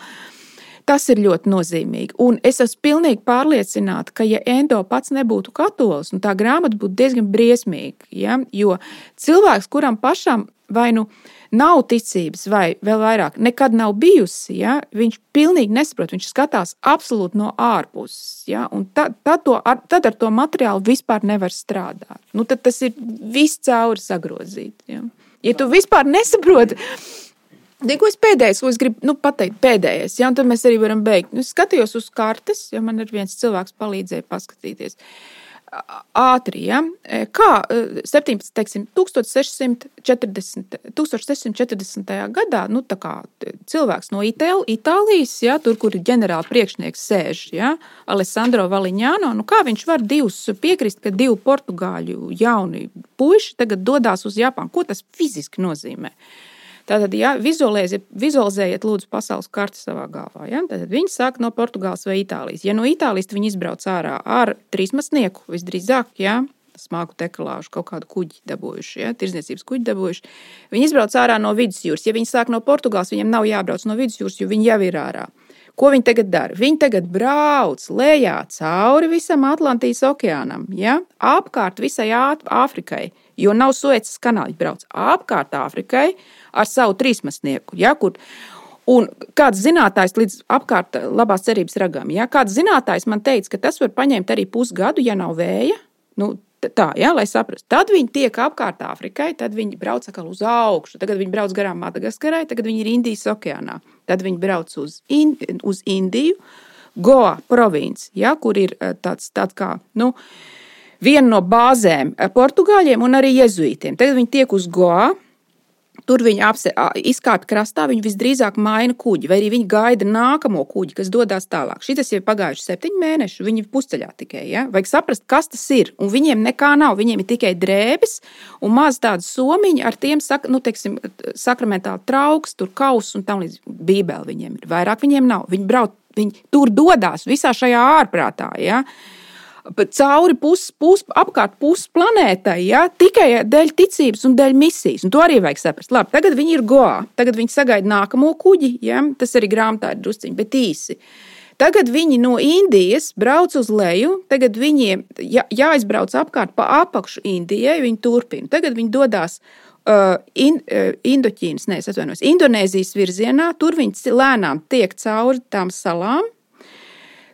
Tas ir ļoti nozīmīgi. Un es esmu pilnīgi pārliecināta, ka, ja Endo pats nebūtu katolis, tā grāmata būtu diezgan briesmīga. Ja? Jo cilvēks, kuram pašam vai nu nav ticības, vai vēl vairāk, nekad nav bijusi, ja, viņš pilnīgi nesaprot. Viņš skatās absolūti no ārpuses. Ja, tad, tad, to, ar, tad ar to materiālu vispār nevar strādāt. Nu, tad tas ir viss cauri sagrozīts. Ja. ja tu vispār nesaproti, Neko es pēdējais, ko es gribu nu, pateikt, pēdējais, ja, un tad mēs arī varam beigt. Nu, es skatījos uz kartes, jo man ir viens cilvēks palīdzēja paskatīties. Uh, ātri. Ja? E, kā 17, e, teiksim, 1640, 1640. gadā nu, cilvēks no Itāl, Itālijas, ja, tur, kur ģenerāla priekšnieks sēž, ja, Alessandro Valiņāno, nu, kā viņš var divus piekrist, ka divi portugāļu jauni puiši tagad dodas uz Japānu? Ko tas fiziski nozīmē? Tātad, ja vizualizējiet, lūdzu, pasaules karti savā galvā. Ja? Tad viņi sāk no Portugāles vai Itālijas. Ja no Itālijas viņi izbrauc ārā ar trīsmasnieku, visdrīzāk, ja? smagu tekalāžu, kaut kādu kuģi dabūjuši, ja? tirdzniecības kuģi dabūjuši. Viņi izbrauc ārā no vidusjūras. Ja viņi sāk no Portugāles, viņiem nav jābrauc no vidusjūras, jo viņi jau ir ārā. Ko viņi tagad dara? Viņi tagad brauc lejā cauri visam Atlantijas okeānam, ja? apkārt visai Āfrikai, jo nav Suecas kanāla. Viņi brauc apkārt Āfrikai ar savu trīsmasnieku. Ja, kur, Un kāds zinātājs līdz apkārt labās cerības ragam, ja kāds zinātājs man teica, ka tas var paņemt arī pusgadu, ja nav vēja. Nu, tā, ja, lai saprastu. Tad viņi tiek apkārt Āfrikai, tad viņi brauc atkal uz augšu, tagad viņi brauc garām Madagaskarai, tagad viņi ir Indijas okeānā. Tad viņi brauc uz, in, uz Indiju, Goa provinci, ja, kur ir eh, tāds, tāds kā. Nu, Viena no bāzēm eh, portugāļiem un arī jezuītiem. Tagad viņi tiek uz Goa, Tur viņi izkāpa krastā, viņi visdrīzāk maina kuģi, vai arī viņi gaida nākamo kuģi, kas dodas tālāk. Šis jau ir pagājuši septiņi mēneši, viņi ir pusceļā tikai. Ja? Vajag saprast, kas tas ir. Un viņiem nekā nav. Viņiem ir tikai drēbes un maz tādas somiņi ar tiem sak, nu, teiksim, sakramentāli trauks, tur kaus un tam līdz bībeli viņiem ir. Vairāk viņiem nav. Viņi brauc, viņi tur dodas visā šajā ārprātā. Ja? Cauri pusi, pus, apkārt pusi planētai, ja, tikai dēļ ticības un dēļ misijas. Un to arī vajag saprast. Labi, tagad viņi ir goā, tagad viņi sagaida nākamo kuģi, ja, tas arī grāmatā ir drusciņi, bet īsi. Tagad viņi no Indijas brauc uz leju, tagad viņiem jā, jāizbrauc apkārt pa apakšu Indijai, viņi turpina. Tagad viņi dodas uh, in, uh, Indoķīnas, nevis Indonēzijas virzienā, tur viņi lēnām tiek cauri tām salām,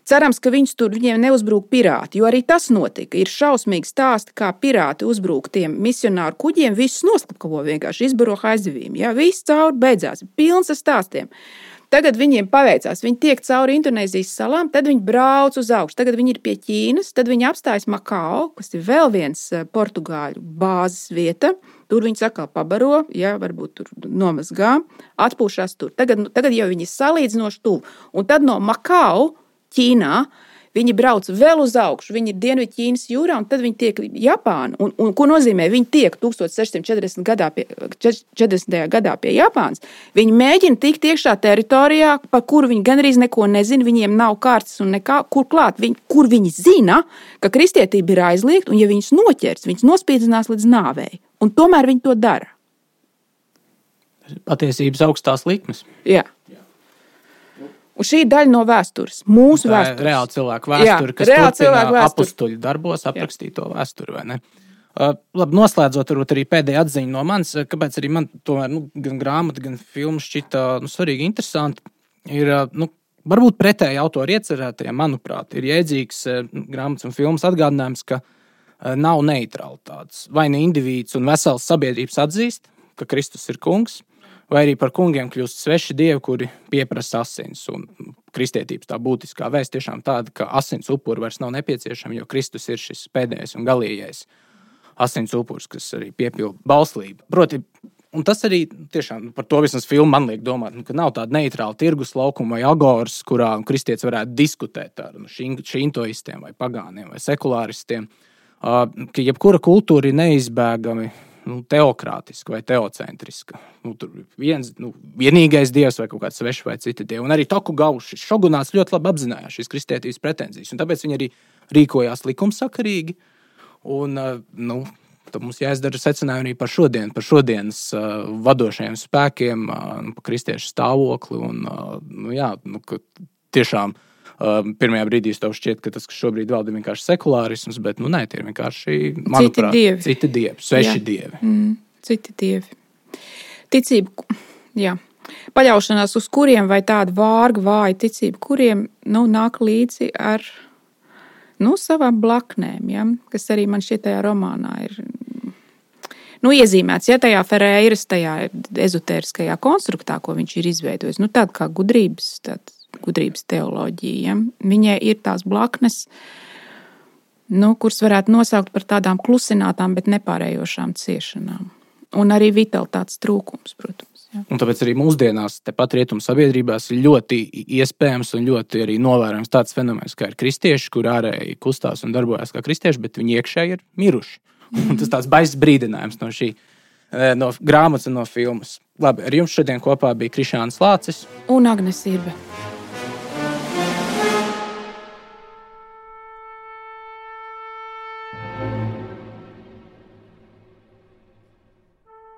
Cerams, ka viņus tur viņiem neuzbrūk pirāti, jo arī tas notika. Ir šausmīgi stāsti, kā pirāti uzbrūk tiem misionāru kuģiem, visus noslapkavo vienkārši izbaro aizvīm. Jā, viss cauri beidzās, pilns ar stāstiem. Tagad viņiem paveicās, viņi tiek cauri Indonēzijas salām, tad viņi brauc uz augšu. Tagad viņi ir pie Ķīnas, tad viņi apstājas Makao, kas ir vēl viens eh, portugāļu bāzes vieta. Tur viņi atkal pabaro, ja varbūt tur nomazgā, atpūšas tur. Tagad, tagad jau viņi ir salīdzinoši tuvu. Un tad no Makao Ķīnā. Viņi brauc vēl uz augšu, viņi ir Dienvidķīnas jūrā, un tad viņi tiek Japānā. Un, un, ko nozīmē? Viņi tiek 1640. gadā pie, 40. gadā pie Japānas. Viņi mēģina tikt iekšā teritorijā, par kuru viņi gandrīz neko nezina. Viņiem nav kārtas un nekā, kur klāt. Viņi, kur viņi zina, ka kristietība ir aizliegta, un ja viņus noķers, viņus nospīdzinās līdz nāvei. Un tomēr viņi to dara. Patiesības augstās likmes. Jā. Un šī ir daļa no vēstures, mūsu vēstures. Reāli cilvēku vēsture, Jā, kas turpina apstuļu darbos aprakstīto vēsturi. Uh, labi, noslēdzot arī pēdējā atziņa no manis, uh, kāpēc arī man tomēr nu, gan grāmata, gan filma šķita nu, svarīgi, interesanti. Ir, uh, nu, varbūt pretēji autori iecerētajiem, manuprāt, ir jēdzīgs uh, grāmatas un filmas atgādinājums, ka uh, nav neutralitātes. Vai ne individs un vesels sabiedrības atzīst, ka Kristus ir kungs, vai arī par kungiem kļūst sveši dievi, kuri pieprasa asins. Un kristietības tā būtiskā vēsts tiešām tāda, ka asins upuri vairs nav nepieciešami, jo Kristus ir šis pēdējais un galīgais asins upuris, kas arī piepilda bauslību. Proti, Un tas arī tiešām par to vismaz filmu man liek domāt, nu, ka nav tāda neitrāla tirgus laukuma vai agoras, kurā kristietis varētu diskutēt ar nu, šintoistiem vai pagāniem vai sekulāristiem. Uh, ka jebkura kultūra ir neizbēgami nu, teokrātiska vai teocentriska. Nu, tur viens, nu, vienīgais dievs vai kaut kāds svešs vai citi dievi. Un arī Toku Gaušs, šogunāts ļoti labi apzinājās šīs kristietības pretenzijas, un tāpēc viņi arī rīkojās likumsakarīgi. Un, nu, Tad mums jāizdara secinājumi arī par šodienu, par šodienas uh, vadošajiem spēkiem, uh, par kristiešu stāvokli. Un, uh, nu, jā, nu, tiešām uh, pirmajā brīdī tev šķiet, ka tas, kas šobrīd valda, ir vienkārši sekulārisms, bet nu, nē, tie ir vienkārši manuprāt, citi dievi. Citi dievi, sveši jā. dievi. Mm, citi dievi. Ticība, jā. Paļaušanās uz kuriem vai tāda vārga, vāja ticība, kuriem nu, nāk līdzi ar nu, savām blaknēm, ja, kas arī man šķiet tajā romānā ir nu, iezīmēts. Ja tajā Ferēras, tajā ezotēriskajā konstruktā, ko viņš ir izveidojis, nu, tāda kā gudrības, tāda gudrības teoloģija, ja, viņai ir tās blaknes. Nu, kuras varētu nosaukt par tādām klusinātām, bet nepārējošām ciešanām. Un arī vitalitātes trūkums, protams. Jā. Un tāpēc arī mūsdienās, tepat rietumu sabiedrībās, ir ļoti iespējams un ļoti arī novērojams tāds fenomens, kā ir kristieši, kur ārēji kustās un darbojas kā kristieši, bet viņi iekšēji ir miruši. Un tas tāds baisas brīdinājums no šī eh, no grāmatas un no filmas. Labi, ar jums šodien kopā bija Krišāns Lācis un Agnēs Irbe.